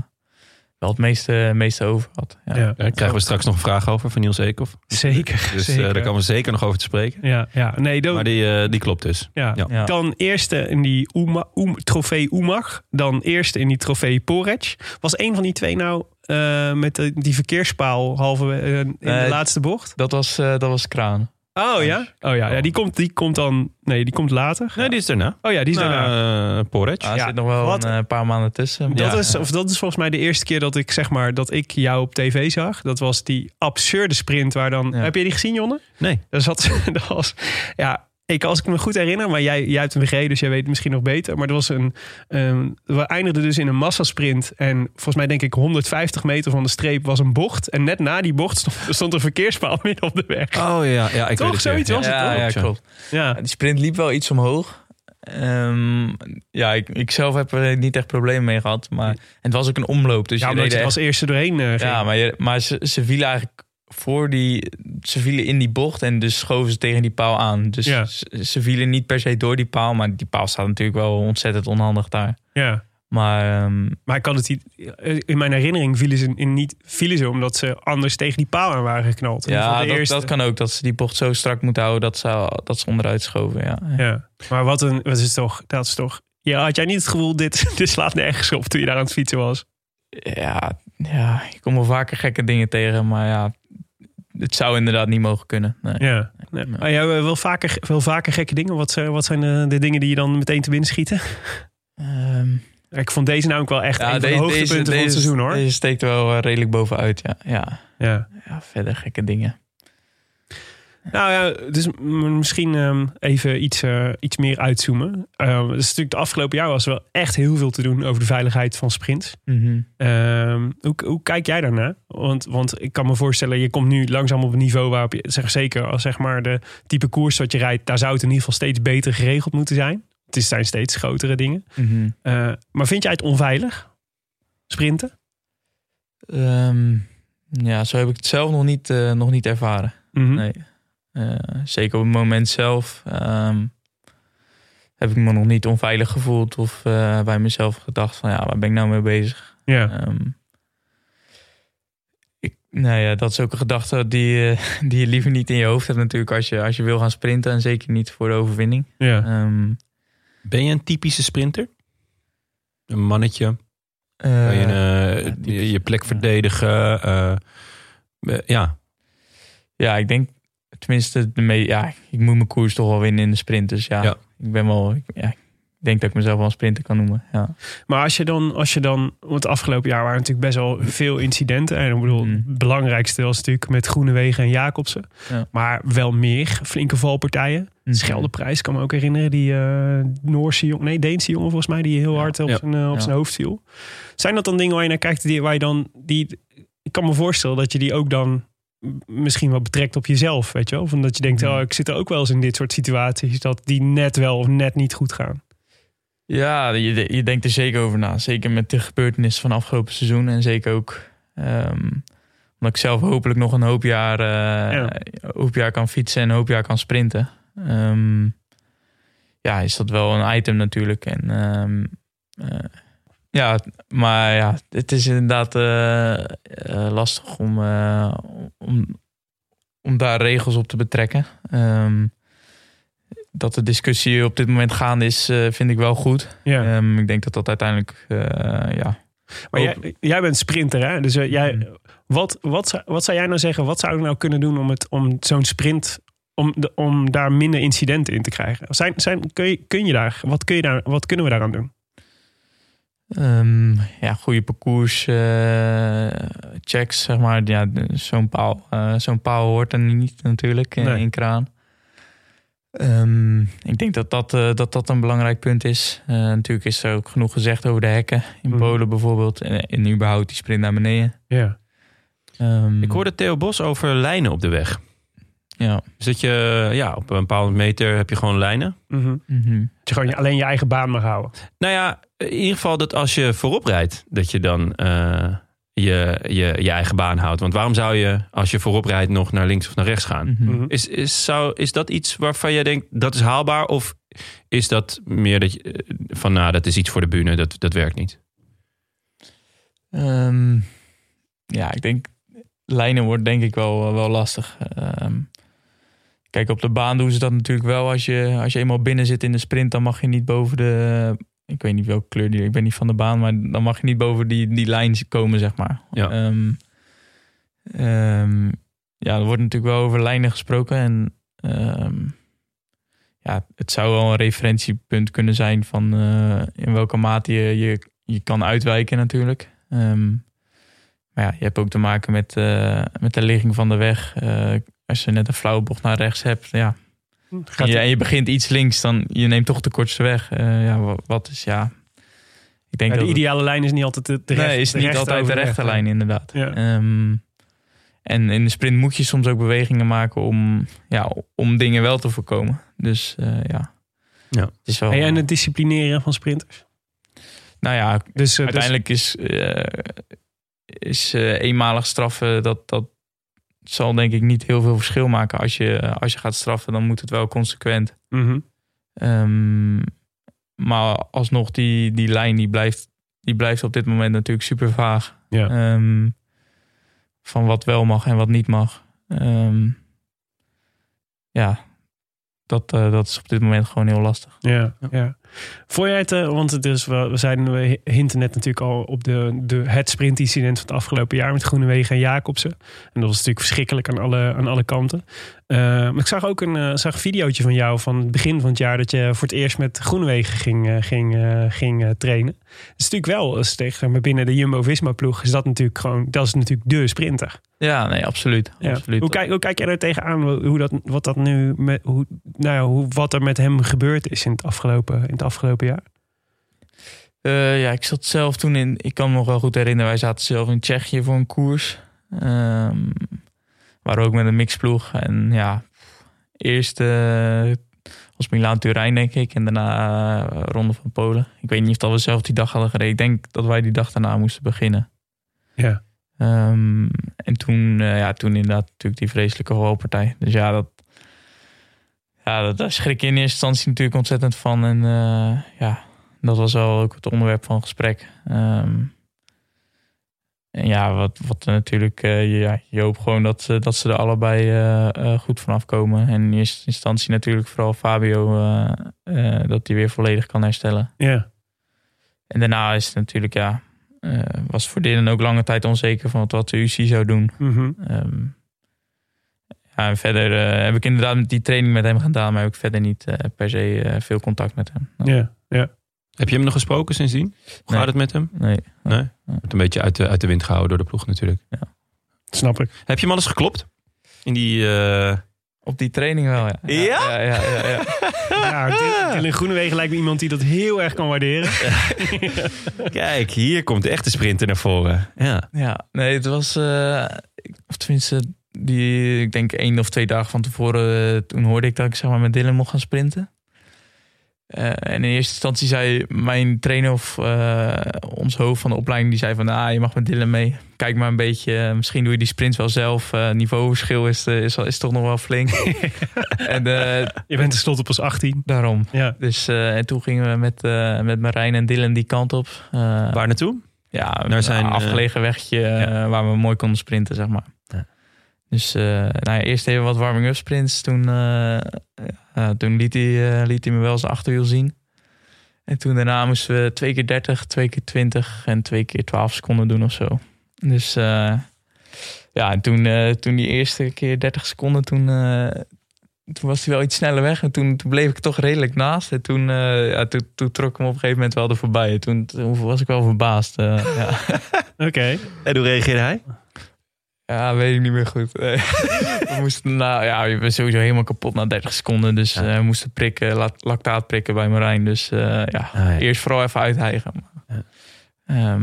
wel het meeste, meeste over had. Ja. Ja. Daar krijgen we straks nog een vraag over van Niels Eekhoff. Zeker. Dus eh, zeker. daar komen we zeker nog over te spreken. Ja, ja. Nee, dan, Maar die, eh, die klopt dus. ja. Ja. Ja. Dan eerste in die Oema, Oem- trofee Oemag. Dan eerste in die trofee Porec. Was een van die twee nou eh, met de- die verkeerspaal halve in de laatste bocht? Dat, was, eh, dat was Kraan. Oh ja? Oh ja, ja die, komt, die komt dan... Nee, die komt later. Nee, die is daarna. Oh ja, die is Nou, daarna. eh, Porridge. Ah, er Ja, zit nog wel wat- een eh, paar maanden tussen. Dat, Ja. is, of dat is volgens mij de eerste keer dat ik zeg maar dat ik jou op tv zag. Dat was die absurde sprint waar dan. Ja. Heb je die gezien, Jonne? Nee. Dat, zat, dat was. Ja, ik, als ik me goed herinner, maar jij, jij hebt hem gereden, dus jij weet het misschien nog beter. Maar er was een. ehm, we eindigden dus in een massasprint. En volgens mij, denk ik, 150 meter van de streep was een bocht. En net na die bocht stond, stond een verkeerspaal midden op de weg. Oh ja, ja ik Toch? weet het Zoiets weer. was het, ja, toch? ja, klopt. Ja, Die sprint liep wel iets omhoog. Ehm, ja, ik, ik zelf heb er niet echt problemen mee gehad. Maar en het was ook een omloop. Dus ja je je echt- als eerste doorheen eh, ging. Ja, maar, je, maar ze, ze vielen eigenlijk voor die... Ze vielen in die bocht en dus schoven ze tegen die paal aan. Dus Ja. ze, ze vielen niet per se door die paal. Maar die paal staat natuurlijk wel ontzettend onhandig daar. ja. Maar ehm, Maar ik kan het niet. In mijn herinnering vielen ze, in niet, vielen ze omdat ze anders tegen die paal aan waren geknald. Ja, dat, eerste- dat kan ook. Dat ze die bocht zo strak moeten houden dat ze, dat ze onderuit schoven. Ja. Ja. Maar wat een. Wat is toch. Dat is toch. Ja, had jij niet het gevoel, dit, dit slaat nergens op toen je daar aan het fietsen was? Ja, ja, ik kom wel vaker gekke dingen tegen. Maar ja, het zou inderdaad niet mogen kunnen. Nee. Ja. Nee. Maar jij wil vaker, wel vaker gekke dingen. Wat zijn, wat zijn de, de dingen die je dan meteen te binnen schieten? Ehm, Ik vond deze nou ook wel echt een van de hoogtepunten deze- van het deze- seizoen hoor. Deze steekt wel eh, redelijk bovenuit, ja. ja. Ja. Ja, verder gekke dingen. Nou ja, dus misschien ehm, even iets, eh, iets meer uitzoomen. Ehm dus natuurlijk de afgelopen jaar was er wel echt heel veel te doen over de veiligheid van sprints. Mhm. Ehm, hoe, hoe kijk jij daarnaar? Want, want ik kan me voorstellen, je komt nu langzaam op een niveau waarop je, zeg, zeker als zeg maar de type koers dat je rijdt, daar zou het in ieder geval steeds beter geregeld moeten zijn. Het is- zijn steeds grotere dingen. Mhm. Eh, maar vind jij het onveilig? Sprinten? Ja, zo heb ik het zelf nog niet, eh, nog niet ervaren. Mhm. Nee. Eh, zeker op het moment zelf ehm, heb ik me nog niet onveilig gevoeld of eh, bij mezelf gedacht van ja, waar ben ik nou mee bezig? Ja. Ehm, ik, nou ja, dat is ook een gedachte die, eh, die je liever niet in je hoofd hebt natuurlijk als je, als je wil gaan sprinten en zeker niet voor de overwinning. ja. Ehm, Ben je een typische sprinter? Een mannetje? eh, Kan je eh, ja, je, je plek verdedigen? ja, Ja, ik denk tenminste, de me ja, ik moet mijn koers toch wel winnen in de sprint. Dus ja, Ja. ik ben wel, ik, ja, ik denk dat ik mezelf wel een sprinter kan noemen. Ja. Maar als je dan, als je dan, want het afgelopen jaar waren natuurlijk best wel veel incidenten. En ik bedoel, Mhm. het belangrijkste was natuurlijk met Groenewegen en Jacobsen. Ja. Maar wel meer flinke valpartijen. Mhm. Scheldeprijs kan me ook herinneren. Die eh, Noorse jongen, nee, Deense jongen volgens mij, die heel Ja. hard op, zijn, eh, op zijn hoofd viel. Zijn dat dan dingen waar je naar kijkt, die, waar je dan, die, ik kan me voorstellen dat je die ook dan misschien wel betrekt op jezelf, weet je wel? Van dat je denkt, Mhm. oh, ik zit er ook wel eens in dit soort situaties, dat die net wel of net niet goed gaan. Ja, je, je denkt er zeker over na. Zeker met de gebeurtenissen van afgelopen seizoen. En zeker ook ehm, omdat ik zelf hopelijk nog een hoop jaar, Ja. een hoop jaar kan fietsen en een hoop jaar kan sprinten. Ehm, ja, is dat wel een item natuurlijk. En, ehm, eh, ja, maar ja, het is inderdaad eh, lastig om, om, om daar regels op te betrekken. Ehm, dat de discussie op dit moment gaande is, eh, vind ik wel goed. Ja. Ehm, ik denk dat dat uiteindelijk, eh, ja. Maar jij, jij bent sprinter, hè? Dus eh, jij, Mhm. wat, wat, zou- wat zou jij nou zeggen? Wat zouden we nou kunnen doen om, het, om zo'n sprint, om, de, om daar minder incidenten in te krijgen? Zijn, zijn, kun, je, kun je daar, wat, kun je daar, wat kunnen we daaraan doen? Ehm, ja, goede parcours eh, checks, zeg maar. Ja, zo'n paal, eh, zo'n paal hoort er niet natuurlijk in, Nee. in kraan. Ehm, ik denk dat dat, eh, dat dat een belangrijk punt is. Eh, natuurlijk is er ook genoeg gezegd over de hekken. In Mhm. Polen bijvoorbeeld. En, en überhaupt die sprint naar beneden. Ja. Ehm, ik hoorde Theo Bos over lijnen op de weg. Ja. Dus dat je ja, op een bepaalde meter heb je gewoon lijnen. Mhm. Mhm. Dat je gewoon je- alleen je eigen baan mag houden. Nou ja, in ieder geval dat als je voorop rijdt, dat je dan eh, je, je, je eigen baan houdt. Want waarom zou je, als je voorop rijdt, nog naar links of naar rechts gaan? Mhm. Mhm. Is, is, zou, is dat iets waarvan jij denkt dat is haalbaar? Of is dat meer dat je, eh, van nou, dat is iets voor de bühne, dat, dat werkt niet? Ehm, ja, ik denk lijnen wordt denk ik wel, wel lastig. Ehm, kijk, op de baan doen ze dat natuurlijk wel. Als je, als je eenmaal binnen zit in de sprint, dan mag je niet boven de. Ik weet niet welke kleur die. Ik ben niet van de baan, maar dan mag je niet boven die, die lijn komen, zeg maar. Ja. Ehm, ehm, ja, er wordt natuurlijk wel over lijnen gesproken. En ehm, ja, het zou wel een referentiepunt kunnen zijn van eh, in welke mate je, je, je kan uitwijken natuurlijk. Maar ja, je hebt ook te maken met, eh, met de ligging van de weg. Eh, als je net een flauwe bocht naar rechts hebt, ja. Gaat En je, en je begint iets links, dan je neemt toch de kortste weg. Eh, ja, wa- wat is ja. Ik denk Ja, de dat het- ideale lijn is niet altijd de, de nee, is de niet altijd de over rechte weg. lijn, inderdaad. Ja. Ehm, en in de sprint moet je soms ook bewegingen maken om, ja, om dingen wel te voorkomen. Dus eh, ja. Ja. Het is wel, en het disciplineren van sprinters. nou ja, Dus, eh, dus uiteindelijk is, eh, is eenmalig straffen, dat, dat zal denk ik niet heel veel verschil maken. Als je, als je gaat straffen, dan moet het wel consequent. mhm. Ehm, maar alsnog, die, die lijn die blijft, die blijft op dit moment natuurlijk super vaag. Ja. Ehm, van wat wel mag en wat niet mag. Ehm, ja, dat, eh, dat is op dit moment gewoon heel lastig. Ja, ja. Vond jij het, eh, want het is, we, zijn, we hinten net natuurlijk al op de, de, het sprintincident van het afgelopen jaar met Groenewegen en Jacobsen. En dat was natuurlijk verschrikkelijk aan alle, aan alle kanten. Eh, maar ik zag ook een, eh, zag een videootje van jou van het begin van het jaar dat je voor het eerst met Groenewegen ging, ging, ging trainen. Het is natuurlijk wel, tegen, maar, binnen de Jumbo-Visma ploeg is dat natuurlijk gewoon, dat is natuurlijk de sprinter. Ja, nee, absoluut. Ja. absoluut. Hoe, kijk, hoe kijk jij er tegenaan? Hoe dat, wat dat nu met, hoe, nou ja, hoe, wat er met hem gebeurd is in het afgelopen, in het afgelopen jaar? Eh, ja, ik zat zelf toen in. Ik kan me nog wel goed herinneren. Wij zaten zelf in Tsjechië voor een koers. Ehm waren ook met een mixploeg. En ja, eerst eh, was Milaan Turijn, denk ik. En daarna eh, Ronde van Polen. Ik weet niet of dat we zelf die dag hadden gereden. Ik denk dat wij die dag daarna moesten beginnen. Ja. Ehm, en toen, ja, toen inderdaad natuurlijk die vreselijke valpartij. Dus ja, dat, ja, dat, daar schrik je in eerste instantie natuurlijk ontzettend van. En eh, ja, dat was wel ook het onderwerp van gesprek. Ehm, en ja, wat, wat natuurlijk, eh, je- ja, je hoopt gewoon dat, ze- dat ze er allebei eh, goed vanaf komen. En in eerste instantie natuurlijk vooral Fabio, dat hij weer volledig kan herstellen. Ja. En daarna is het natuurlijk, ja, was voor Dylan ook lange tijd onzeker van wat de UCI zou doen. Mhm. Ehm, ja, en verder eh, heb ik inderdaad die training met hem gedaan, maar heb ik verder niet eh, per se eh, veel contact met hem. Ja. ja. Heb je hem nog gesproken sindsdien? Hoe Nee. gaat het met hem? Nee. Nee? Wordt een beetje uit de, uit de wind gehouden door de ploeg natuurlijk. Snap ik. Heb je hem al eens geklopt? In die... eh, Op die training wel, ja. Ja? Ja, ja, ja, ja. Ja, Dylan Groenewegen lijkt me iemand die dat heel erg kan waarderen. Kijk, hier komt de echte sprinter naar voren. Ja. Ja, nee, het was, eh, of tenminste, die, ik denk één of twee dagen van tevoren, eh, toen hoorde ik dat ik zeg maar met Dylan mocht gaan sprinten. Eh, en in eerste instantie zei mijn trainer of eh, ons hoofd van de opleiding, die zei van, ah, je mag met Dylan mee. Kijk maar een beetje, misschien doe je die sprint wel zelf. Eh, niveauverschil is, is, is toch nog wel flink. en eh, Je bent tenslotte pas 18. daarom. Ja. Dus eh, en toen gingen we met, eh, met Marijn en Dylan die kant op. Eh, Waar naartoe? ja, Naar zijn, een afgelegen wegje waar we mooi konden sprinten, zeg maar. Ja. Dus eh, nou ja, eerst even wat warming-up sprints. Toen, eh, toen liet, hij, eh, liet hij me wel zijn achterwiel zien. En toen daarna moesten we twee keer 30, twee keer 20 en twee keer 12 seconden doen of zo. Dus eh, ja, en toen, eh, toen die eerste keer 30 seconden, toen, eh, toen was hij wel iets sneller weg. En toen, toen bleef ik toch redelijk naast. En toen, eh, ja, toen, toen trok ik hem op een gegeven moment wel er voorbij. En Toen, toen was ik wel verbaasd. eh, ja. Oké. En hoe reageerde hij? Ja, weet ik niet meer goed. Nee. we moesten, nou ja, je bent sowieso helemaal kapot na 30 seconden. Dus Ja. eh, we moesten prikken, la- lactaat prikken bij Marijn. Dus eh, ja, ja. eerst vooral even uithijgen. Ja. Ja,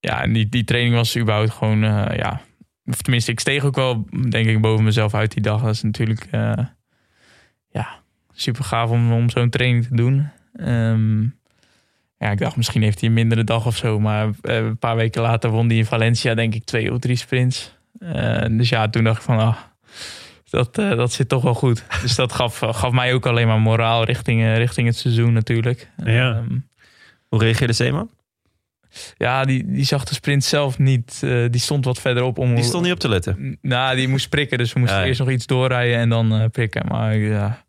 ja en die, die training was überhaupt gewoon, eh, ja... Of tenminste, ik steeg ook wel, denk ik, boven mezelf uit die dag. Dat is natuurlijk, ja, super gaaf om, om zo'n training te doen. Ehm, ja, ik dacht misschien heeft hij een mindere dag of zo. Maar een paar weken later won hij in Valencia, denk ik, twee of drie sprints. Eh, dus ja, toen dacht ik van, ah, dat, eh, dat zit toch wel goed. Dus dat gaf, gaf mij ook alleen maar moraal richting, eh, richting het seizoen natuurlijk. Ja. Ehm, Hoe reageerde Zeeman? Ja, die, die zag de sprint zelf niet. die stond wat verderop om. Die stond niet op te letten. Nou, die moest prikken. Dus we moesten Ja, ja. eerst nog iets doorrijden en dan prikken. Maar ja,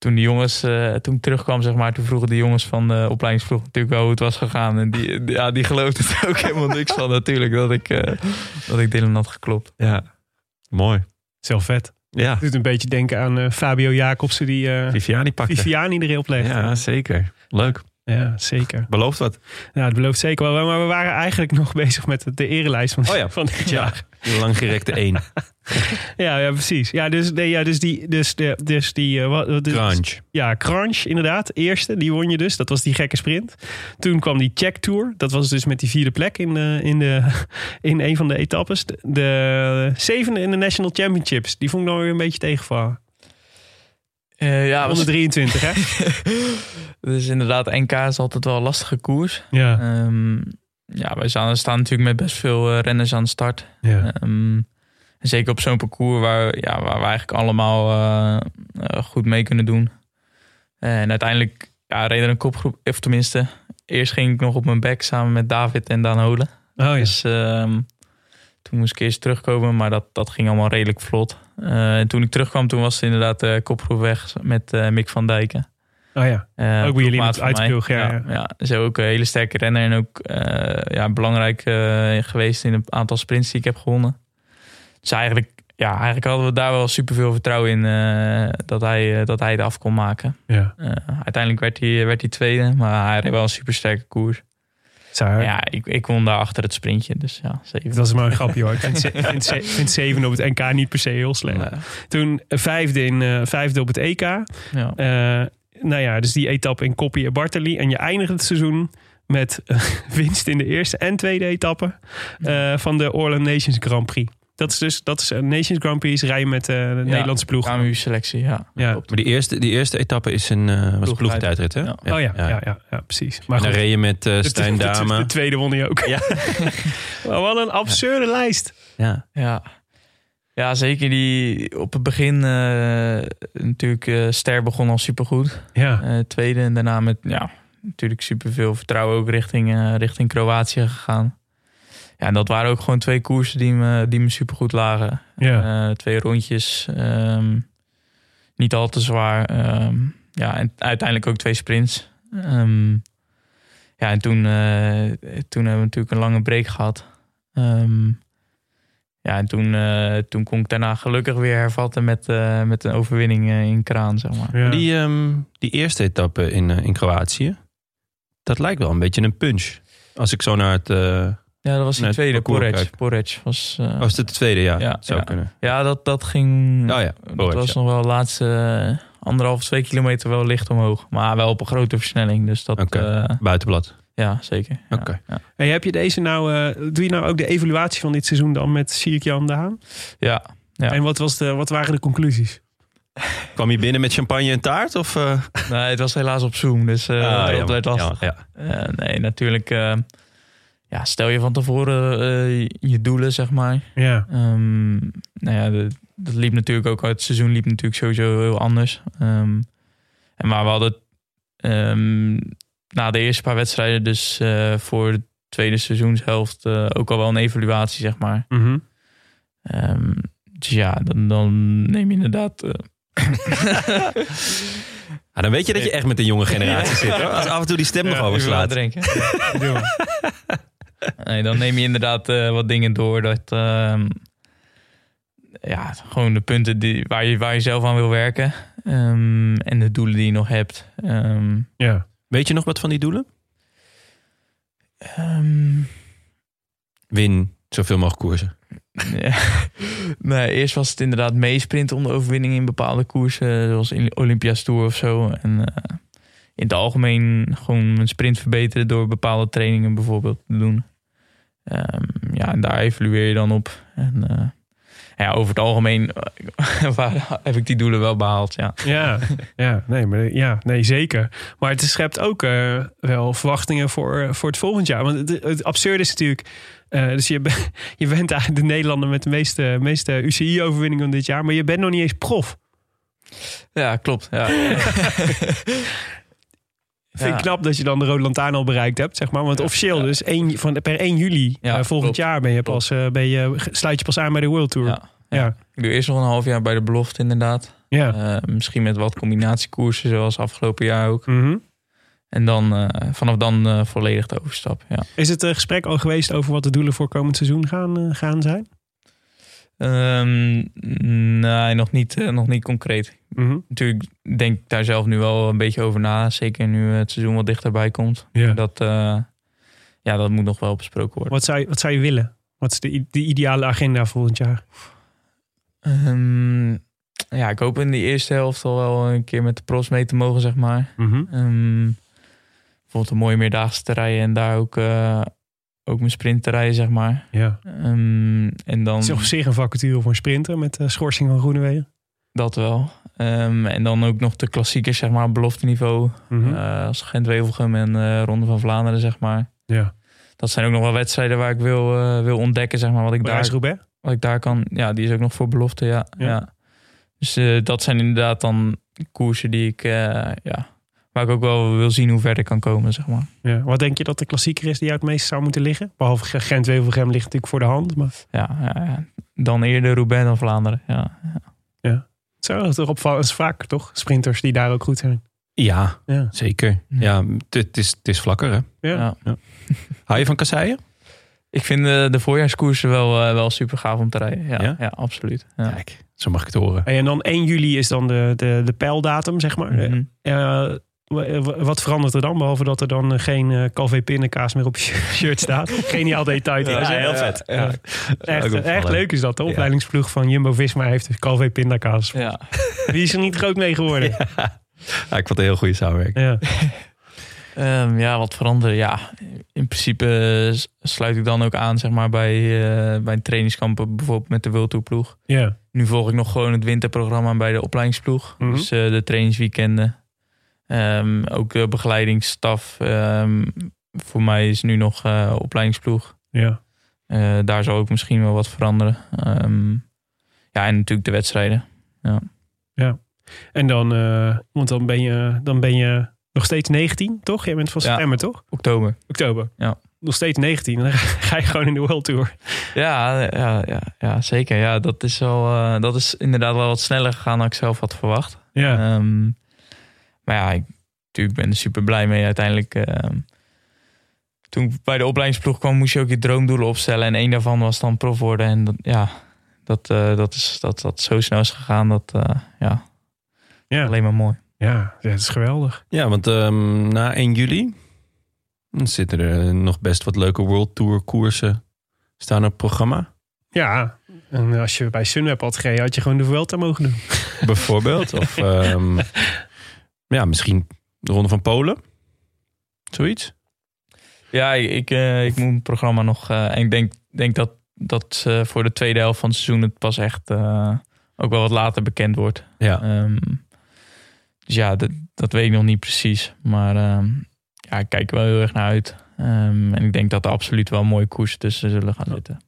toen die jongens, eh, toen ik terugkwam, zeg maar, toen vroegen de jongens van de opleidingsploeg natuurlijk wel hoe het was gegaan. En die, die- ja, die geloofden er ook helemaal niks van natuurlijk, dat ik, eh, dat ik Dylan had geklopt. Ja. Mooi. Zelf vet. Ja. Het doet een beetje denken aan eh, Fabio Jacobsen die eh Viviani pakte. Viviani erop legt. Ja, zeker. Leuk. Ja, zeker. Belooft wat. Ja, het belooft zeker wel. Maar we waren eigenlijk nog bezig met de erelijst van, Oh ja. van dit jaar. De langgerekte 1. Ja, ja, precies. Ja, dus, nee, ja, dus die... Dus, de, dus die eh, wat, wat- dus- Crunch. Ja, Crunch inderdaad. Eerste, die won je dus. Dat was die gekke sprint. Toen kwam die Check Tour. Dat was dus met die vierde plek in, de, in, de, in een van de etappes. De, de zevende in de National Championships. Die vond ik dan weer een beetje tegenvallen. Eh, ja, Onder was, 23, hè? dus inderdaad, NK is altijd wel een lastige koers. Ja. Ehm, ja, wij staan, staan natuurlijk met best veel eh, renners aan de start. ja. Ehm, zeker op zo'n parcours waar, ja, waar we eigenlijk allemaal eh, goed mee kunnen doen. En uiteindelijk ja, reed er een kopgroep, of tenminste, eerst ging ik nog op mijn bek samen met David en Daan Holen. Oh ja. Dus ehm, toen moest ik eerst terugkomen, maar dat, dat ging allemaal redelijk vlot. Eh, en toen ik terugkwam, toen was inderdaad de kopgroep weg met eh, Mick van Dijken. Oh ja. Eh, Ook bij jullie met ja, ja, ja. Is ook een hele sterke renner en ook eh, ja, belangrijk eh, geweest in een aantal sprints die ik heb gewonnen. Dus eigenlijk, ja, eigenlijk hadden we daar wel super veel vertrouwen in eh, dat, hij, eh, dat hij het af kon maken. ja. Eh, uiteindelijk werd hij, werd hij tweede, maar hij reed wel een super sterke koers. Zo, Ja, ik, ik won daar achter het sprintje, dus ja, zeven. Dat is maar een grapje hoor. Ik vind, ze- vind, ze- vind zeven op het NK niet per se heel slecht. Toen eh, vijfde, in, eh, vijfde op het EK. Ja. Eh, nou ja, dus die etappe in Koppie en Bartali. En je eindigt het seizoen met winst in de eerste en tweede etappe eh, van de Orland Nations Grand Prix. Dat is dus dat is een Nations Grand Prix rijden met eh, de Nederlandse ploeg. KMU-selectie, ja. Ja. Maar die eerste, die eerste etappe is een uh, was ploegtijdrit, hè? Ja. Oh ja, ja. Ja, ja, precies. Maar en dan goed, reed je met uh, de, Stijn de, de, Dame. de tweede won hij ook. Ja. maar wat een absurde lijst. Ja. Ja. Ja, zeker die op het begin eh, natuurlijk eh, Ster begon al supergoed. Ja. Eh, tweede en daarna met ja, natuurlijk superveel vertrouwen ook richting, eh, richting Kroatië gegaan. Ja, en dat waren ook gewoon twee koersen die me, die me supergoed lagen. Ja. Eh, twee rondjes. ehm, niet al te zwaar. ehm, ja, en uiteindelijk ook twee sprints. Ehm, ja, en toen, eh, toen hebben we natuurlijk een lange break gehad. Ehm, ja, en toen, eh, toen kon ik daarna gelukkig weer hervatten met, eh, met een overwinning in Kraan, zeg maar. Ja. Die, ehm, die eerste etappe in, uh, in Kroatië, dat lijkt wel een beetje een punch. Als ik zo naar het... Ja, dat was die Nee, tweede. Porec was... Uh, was het de tweede, ja. ja, dat zou ja. kunnen. Ja, dat, dat ging... Oh ja, dat was ja. nog wel de laatste uh, anderhalf, twee kilometer wel licht omhoog. Maar wel op een grote versnelling. Dus dat... Okay. Uh, Buitenblad. ja, zeker. Oké. Okay. Ja, ja. Hey, heb je deze nou, uh, doe je nou ook de evaluatie van dit seizoen dan met Sierk-Jan de Haan? Ja. ja. En wat, was de, wat waren de conclusies? Kwam je binnen met champagne en taart? Of, uh... Nee, het was helaas op Zoom, dus uh, ah, dat jammer, werd lastig. Ja, ja. Uh, nee, natuurlijk. Ja, stel je van tevoren uh, je doelen, zeg maar. Ja. Um, nou ja, de, dat liep natuurlijk ook. Het seizoen liep natuurlijk sowieso heel anders. Um, en maar we hadden um, na de eerste paar wedstrijden, dus uh, voor de tweede seizoenshelft, uh, ook al wel een evaluatie, zeg maar. Mm -hmm. dus ja, dan, dan neem je inderdaad. uh, Ah, dan weet je dat je echt met de jonge generatie zit. Hoor. Als af en toe die stem ja, nog overslaat. Drinken. nee, dan neem je inderdaad uh, wat dingen door. Dat, uh, ja, gewoon de punten die, waar, je, waar je zelf aan wil werken. Um, en de doelen die je nog hebt. Um, ja. Weet je nog wat van die doelen? Um, Win zoveel mogelijk koersen. Ja. Nee, eerst was het inderdaad meesprinten om de overwinning in bepaalde koersen, zoals in Olympia's Tour of zo. En uh, in het algemeen gewoon mijn sprint verbeteren door bepaalde trainingen bijvoorbeeld te doen. Um, ja, en daar evalueer je dan op. En uh, ja, over het algemeen heb ik die doelen wel behaald, ja. Ja, ja, nee, maar, ja nee zeker. Maar het schept ook uh, wel verwachtingen voor, voor het volgend jaar. Want het, het absurde is natuurlijk... Uh, dus je, ben, je bent eigenlijk de Nederlander met de meeste, meeste UCI-overwinningen van dit jaar. Maar je bent nog niet eens prof. Ja, klopt. Ja. Vind ik knap dat je dan de Rode Lantaarn al bereikt hebt, zeg maar. Want officieel dus één, van, per 1 juli eh, volgend klopt. jaar ben je pas, eh, ben je, sluit je pas aan bij de World Tour. Ja. Ja, Ik doe eerst nog een half jaar bij de belofte inderdaad. ja. Eh, misschien met wat combinatiekoersen zoals afgelopen jaar ook. Mhm. En dan uh, vanaf dan uh, volledig de overstap. Ja. Is het gesprek al geweest over wat de doelen voor komend seizoen gaan, gaan zijn? Um, nee, nog niet, uh, nog niet concreet. Mm -hmm. Natuurlijk denk ik daar zelf nu wel een beetje over na. Zeker nu het seizoen wat dichterbij komt. Ja. Dat, uh, ja, dat moet nog wel besproken worden. Wat zou je, wat zou je willen? Wat is de, de ideale agenda volgend jaar? Um, ja, ik hoop in de eerste helft al wel een keer met de pros mee te mogen, zeg maar. Mm -hmm. um, bijvoorbeeld een mooie meerdaagse te rijden en daar ook, uh, ook mijn sprint te rijden, zeg maar. Ja. Um, en dan... Het is op zich een vacature voor een sprinter met uh, schorsing van Groenewegen. Dat wel. Um, en dan ook nog de klassiekers, zeg maar, op belofteniveau. Mhm. Mm -hmm. uh, als Gent-Wevelgem en uh, Ronde van Vlaanderen, zeg maar. Ja. Dat zijn ook nog wel wedstrijden waar ik wil, wil ontdekken, zeg maar, wat ik, daar, Roubaix? wat ik daar kan. Ja, die is ook nog voor belofte, ja. Ja. ja. Dus dat zijn inderdaad dan koersen die ik, ja, waar ik ook wel wil zien hoe ver ik kan komen, zeg maar. Ja. Wat denk je dat de klassieker is die jou het meest zou moeten liggen? Behalve Gent-Wevelgem ligt natuurlijk voor de hand. Maar... Ja, ja, ja, dan eerder Roubaix dan Vlaanderen, ja. ja. ja. Zo, dat is toch opvallend. is vaak toch? Sprinters die daar ook goed zijn. Ja, ja. zeker. Ja, het is, het is vlakker, hè? Ja. ja. Hou je van kasseien? Ik vind de, de voorjaarskoersen wel, uh, wel super gaaf om te rijden. Ja, ja? ja absoluut. Ja. Kijk, zo mag ik het horen. En dan 1 juli is dan de, de, de pijldatum, zeg maar. Mm -hmm. uh, wat verandert er dan? Behalve dat er dan geen uh, Calvé pindakaas meer op je shirt staat. Geniaal detail. Ja, ja, heel vet. Ja. Echt, echt leuk is dat. De opleidingsploeg van Jumbo-Visma heeft dus Calvé pindakaas. Ja. Die is er niet groot mee geworden. Ja, ik vond het een heel goede samenwerking. Ja. Um, ja, wat veranderen? Ja, in principe sluit ik dan ook aan zeg maar, bij, uh, bij trainingskampen, bijvoorbeeld met de World Tour ploeg. Ja. Nu volg ik nog gewoon het winterprogramma bij de opleidingsploeg. Mhm. Dus uh, de trainingsweekenden. Um, ook de begeleidingsstaf. Um, voor mij is nu nog uh, opleidingsploeg. Ja. Uh, daar zal ook misschien wel wat veranderen. ja, en natuurlijk de wedstrijden. Ja. ja. En dan, want dan ben je, dan ben je nog steeds 19, toch? Jij bent van september, ja, toch? Oktober. Oktober. Ja. Nog steeds 19. Dan ga je gewoon in de World Tour. Ja, ja, ja, ja zeker. Ja, dat is, wel, uh, dat is inderdaad wel wat sneller gegaan dan ik zelf had verwacht. Ja. Um, maar ja, ik natuurlijk ben er super blij mee. Uiteindelijk, uh, toen ik bij de opleidingsploeg kwam, moest je ook je droomdoelen opstellen. En één daarvan was dan prof worden. En dat, ja, dat, uh, dat, is, dat, dat zo snel is gegaan. Dat, uh, ja, ja, alleen maar mooi. Ja, dat is geweldig. Ja, want um, na 1 juli zitten er nog best wat leuke World Tour koersen staan op het programma. Ja, en als je bij Sunweb had gereden, had je gewoon de Vuelta mogen doen. Bijvoorbeeld. of um, ja, misschien de Ronde van Polen. Zoiets. Ja, ik, uh, ik moet mijn programma nog... Uh, en ik denk, denk dat, dat uh, voor de tweede helft van het seizoen het pas echt ook wel wat later bekend wordt. Ja. Um, dus ja, dat, dat weet ik nog niet precies. Maar um, ja, ik kijk er wel heel erg naar uit. Um, en ik denk dat er absoluut wel mooie koersen tussen zullen gaan zitten.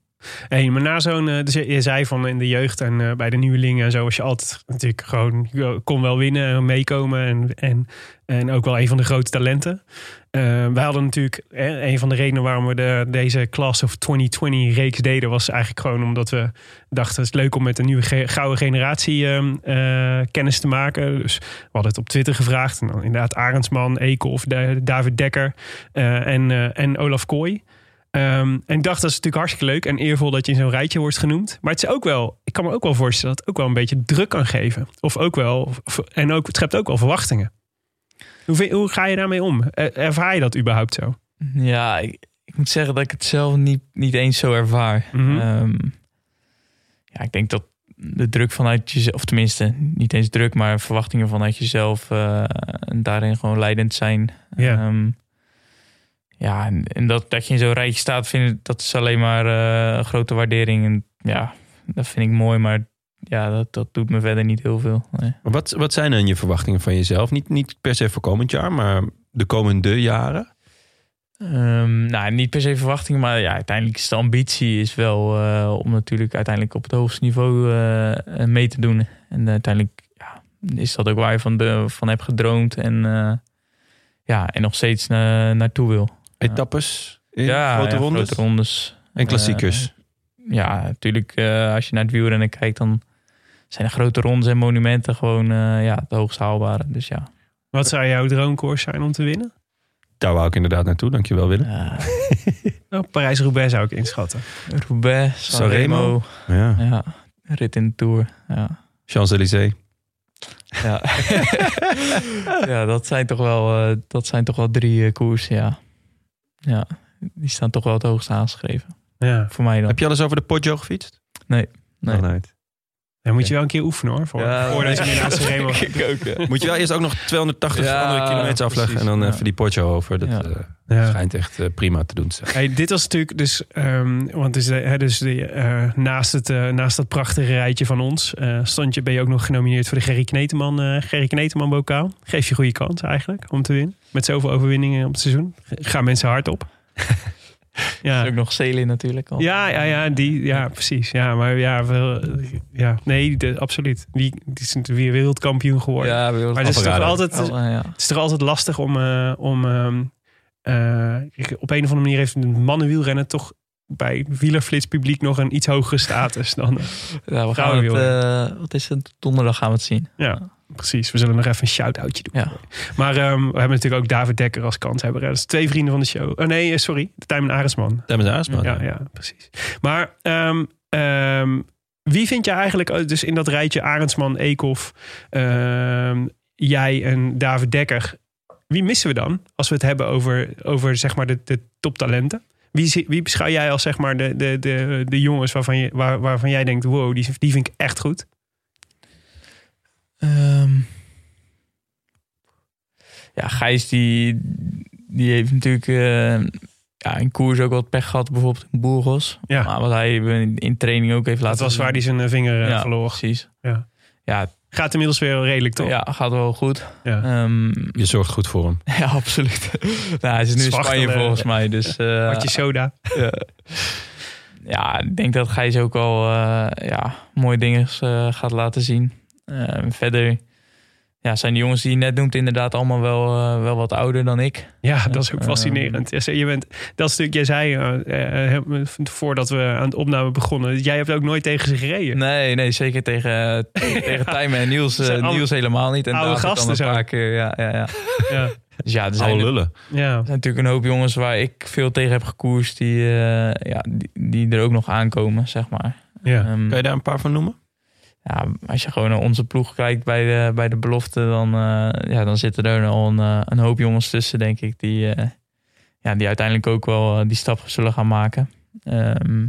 Hey, maar na zo'n, dus je zei van in de jeugd en uh, bij de nieuwelingen en zo was je altijd natuurlijk gewoon, je kon wel winnen en meekomen en, en, en ook wel een van de grote talenten. Uh, wij hadden natuurlijk, eh, een van de redenen waarom we de, deze Class of 2020 reeks deden was eigenlijk gewoon omdat we dachten het is leuk om met een nieuwe gouden generatie uh, kennis te maken. Dus we hadden het op Twitter gevraagd en inderdaad Arendsman, Eekhoff, David Dekker en, en Olaf Kooi. Um, en ik dacht, dat is natuurlijk hartstikke leuk en eervol dat je in zo'n rijtje wordt genoemd. Maar het is ook wel, ik kan me ook wel voorstellen dat het ook wel een beetje druk kan geven. Of ook wel, en ook, het schept ook wel verwachtingen. Hoe, vind, hoe ga je daarmee om? Ervaar je dat überhaupt zo? Ja, ik, ik moet zeggen dat ik het zelf niet, niet eens zo ervaar. Mhm. Mm -hmm. um, ja, ik denk dat de druk vanuit jezelf, of tenminste niet eens druk, maar verwachtingen vanuit jezelf uh, daarin gewoon leidend zijn. Ja. Um, ja, en, en, dat, dat je in zo'n rijtje staat, vind ik, dat is alleen maar uh, een grote waardering. En ja, dat vind ik mooi, maar ja, dat, dat doet me verder niet heel veel. Nee. Maar wat, wat zijn dan je verwachtingen van jezelf? Niet, niet per se voor komend jaar, maar de komende jaren? Um, nou, niet per se verwachtingen, maar ja, uiteindelijk is de ambitie is wel uh, om natuurlijk uiteindelijk op het hoogste niveau uh, mee te doen. En uiteindelijk ja, is dat ook waar je van, de, van hebt gedroomd. En ja, en nog steeds eh, naartoe wil. Etappes in ja, grote ja, rondes grote rondes. en klassiekers. Eh, ja, natuurlijk. eh, als je naar het wielrennen kijkt, dan zijn de grote rondes en monumenten gewoon eh, ja, het hoogst haalbare. Dus ja. Wat zou jouw droomkoers zijn om te winnen? Daar wou ik inderdaad naartoe. Dankjewel Willem. Uh, Nou, Parijs-Roubaix zou ik inschatten. Roubaix, Sanremo. Ja. Ja, rit in de Tour. Ja. Champs-Élysées. Ja. ja, dat zijn toch wel, eh, dat zijn toch wel drie koersen, ja. Ja, die staan toch wel het hoogst aangeschreven. Ja. Voor mij dan. Heb je al eens over de Poggio gefietst? Nee. Nog nooit. Dan moet je wel een keer oefenen hoor. Voor, Ja, voordat je naar Sanremo gaat. Moet je wel eerst ook nog 280 Ja, andere kilometers afleggen en dan ja. even die Poggio over. Dat Ja. eh, Ja. schijnt echt eh, prima te doen. Hey, dit was natuurlijk dus, ehm, want dus, hè, dus de, eh, naast, het, eh, naast dat prachtige rijtje van ons, eh, stond je, ben je ook nog genomineerd voor de Gerry Kneteman, eh Gerry Kneteman bokaal. Geef je goede kans eigenlijk om te winnen. Met zoveel overwinningen op het seizoen. Gaan mensen hard op. ja. Ook nog Selin natuurlijk al. Ja, ja, ja, die, ja, precies. Ja, maar ja, wel, ja nee, de, absoluut. Die, die is weer wereldkampioen geworden. Ja, wereld- maar het is toch altijd, Oh, ja. het is toch altijd lastig om, eh, om ehm, eh, op een of andere manier heeft een mannenwielrennen toch bij wielerflits publiek nog een iets hogere status dan. Ja, we Gaan het, eh, wat is het? Donderdag gaan we het zien. Ja, precies. We zullen nog even een shout-outje doen. Ja. Maar ehm, we hebben natuurlijk ook David Dekker als kanshebber. hè. Dat is twee vrienden van de show. Oh nee, sorry. Tijmen Arendsman. Tijdens de aanspraak. Ja, ja, precies. Maar ehm, ehm, wie vind je eigenlijk, eh, dus in dat rijtje Arendsman, Eekhoff, jij en David Dekker, wie missen we dan als we het hebben over, over zeg maar de, de toptalenten? Wie, wie beschouw jij als zeg maar de, de, de, de jongens waarvan, je, waar, waarvan jij denkt, wow, die, die vind ik echt goed? Ehm, ja, Gijs die, die heeft natuurlijk eh, ja, in koers ook wat pech gehad. Bijvoorbeeld in Burgos. Ja. Maar wat hij in, in training ook heeft laten Dat was zien. waar hij zijn eh, vinger eh, ja, verloor. precies. Ja. Ja, Gaat inmiddels weer redelijk, toch? ja, gaat wel goed. Ja. Ehm, Je zorgt goed voor hem. ja, absoluut. nou, hij is nu in. Spanje volgens mij. Dus, eh, Hartje soda. ja. ja, ik denk dat Gijs ook wel eh, ja, mooie dingen eh, gaat laten zien. Ehm, verder ja, zijn de jongens die je net noemt inderdaad allemaal wel, eh, wel wat ouder dan ik. Ja, dat is ook Eh, fascinerend. Ja, Je bent, dat is natuurlijk, jij zei eh, eh, voordat we aan het opname begonnen, jij hebt ook nooit tegen ze gereden. Nee, nee, zeker tegen, tegen, Tijmen en Niels, Niels helemaal niet. En oude gasten een zo. paar keer, ja, ja, ja. Ja. Dus ja, er zijn, Oude er lullen. ja. zijn natuurlijk een hoop jongens waar ik veel tegen heb gekoerst die, eh, ja, die, die er ook nog aankomen, zeg maar. ja. Ehm, Kan je daar een paar van noemen? Ja, als je gewoon naar onze ploeg kijkt bij de, bij de belofte, dan, eh, ja, dan zitten er al een, eh, een hoop jongens tussen, denk ik, die, eh, ja, die uiteindelijk ook wel die stap zullen gaan maken. Ehm,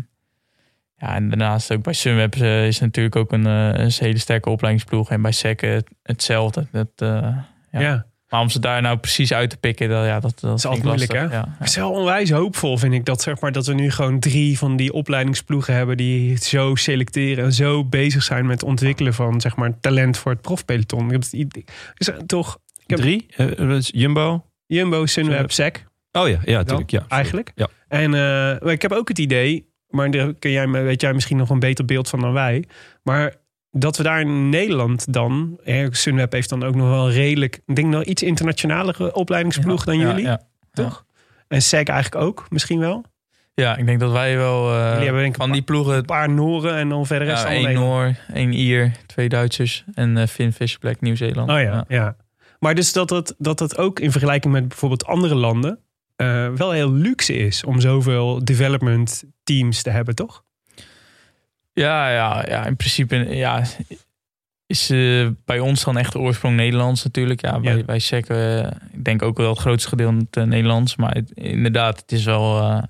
ja, en daarnaast ook bij Sunweb is natuurlijk ook een, een hele sterke opleidingsploeg. En bij SEC het- hetzelfde. Dat, ja. Maar om ze daar nou precies uit te pikken, dat, ja, dat, dat is altijd moeilijk, lastig. Ja, Het is wel onwijs hoopvol, vind ik, dat, zeg maar, dat we nu gewoon drie van die opleidingsploegen hebben die zo selecteren en zo bezig zijn met het ontwikkelen van zeg maar, talent voor het profpeloton. Ik heb het idee- is er toch Ik heb- Drie? Is Jumbo? Jumbo, Sunweb. SEC. Oh ja, ja, natuurlijk. Ja, eigenlijk. Ja. En eh, ik heb ook het idee, maar daar kun jij, me- weet jij misschien nog een beter beeld van dan wij. Maar dat we daar in Nederland dan, hè, Sunweb heeft dan ook nog wel redelijk, ik denk nog iets internationalere opleidingsploeg dan jullie, Ja, toch? En SEC eigenlijk ook, misschien wel. ja, ik denk dat wij wel eh, van die ploegen Een paar Noren en dan verder rest Ja, één. Noor, één Ier, twee Duitsers en eh Finn Nieuw-Zeeland. Oh ja, ja. Maar dus dat het, dat het ook in vergelijking met bijvoorbeeld andere landen eh, wel heel luxe is om zoveel development teams te hebben, toch? Ja, ja, ja, in principe ja, is eh, bij ons dan echt de oorsprong Nederlands natuurlijk. Ja, Ja. bij SEC, eh, ik denk ook wel het grootste gedeelte Nederlands. Maar het- inderdaad, het is wel...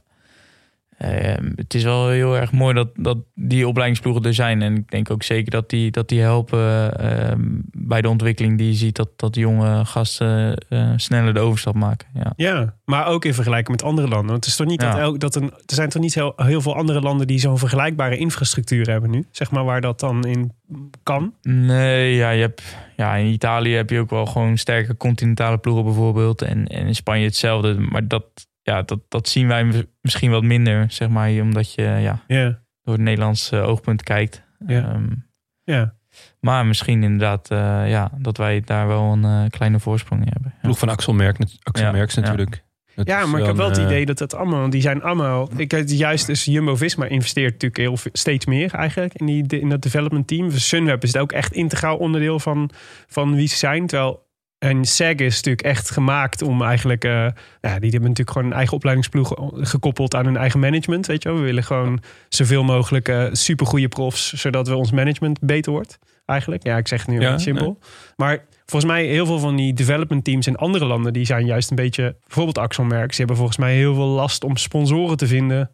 eh, eh, het is wel heel erg mooi dat, dat die opleidingsploegen er zijn. En ik denk ook zeker dat die, dat die helpen eh, bij de ontwikkeling die je ziet. Dat, dat jonge gasten eh, sneller de overstap maken. Ja. Ja, maar ook in vergelijking met andere landen. Want het is toch niet dat, elk, dat een, er zijn toch niet heel, heel veel andere landen die zo'n vergelijkbare infrastructuur hebben nu? Zeg maar waar dat dan in kan. Nee, ja, je hebt, ja, in Italië heb je ook wel gewoon sterke continentale ploegen bijvoorbeeld. En, en in Spanje hetzelfde. Maar dat, ja, dat, dat zien wij misschien wat minder, zeg maar. Omdat je ja, door het Nederlands eh, oogpunt kijkt. Ja. Ehm, ja. maar misschien inderdaad eh, ja, dat wij daar wel een eh, kleine voorsprong in hebben. Ja. ploeg van Axel, Merk, Axel Ja, Merks ja. natuurlijk. Dat Ja, is maar ik heb wel het idee dat het allemaal, die zijn allemaal. Ik het juist dus Jumbo-Visma investeert natuurlijk heel veel- steeds meer eigenlijk in, die, in dat development team. Sunweb is ook echt integraal onderdeel van, van wie ze zijn. Terwijl en SEG is natuurlijk echt gemaakt om eigenlijk. nou ja, die hebben natuurlijk gewoon een eigen opleidingsploeg gekoppeld aan hun eigen management. Weet je wel, we willen gewoon zoveel mogelijk eh supergoeie profs, zodat we ons management beter wordt. Eigenlijk, ja, ik zeg het nu Ja, simpel. Maar volgens mij heel veel van die development teams in andere landen... die zijn juist een beetje... bijvoorbeeld Axel die hebben volgens mij heel veel last om sponsoren te vinden...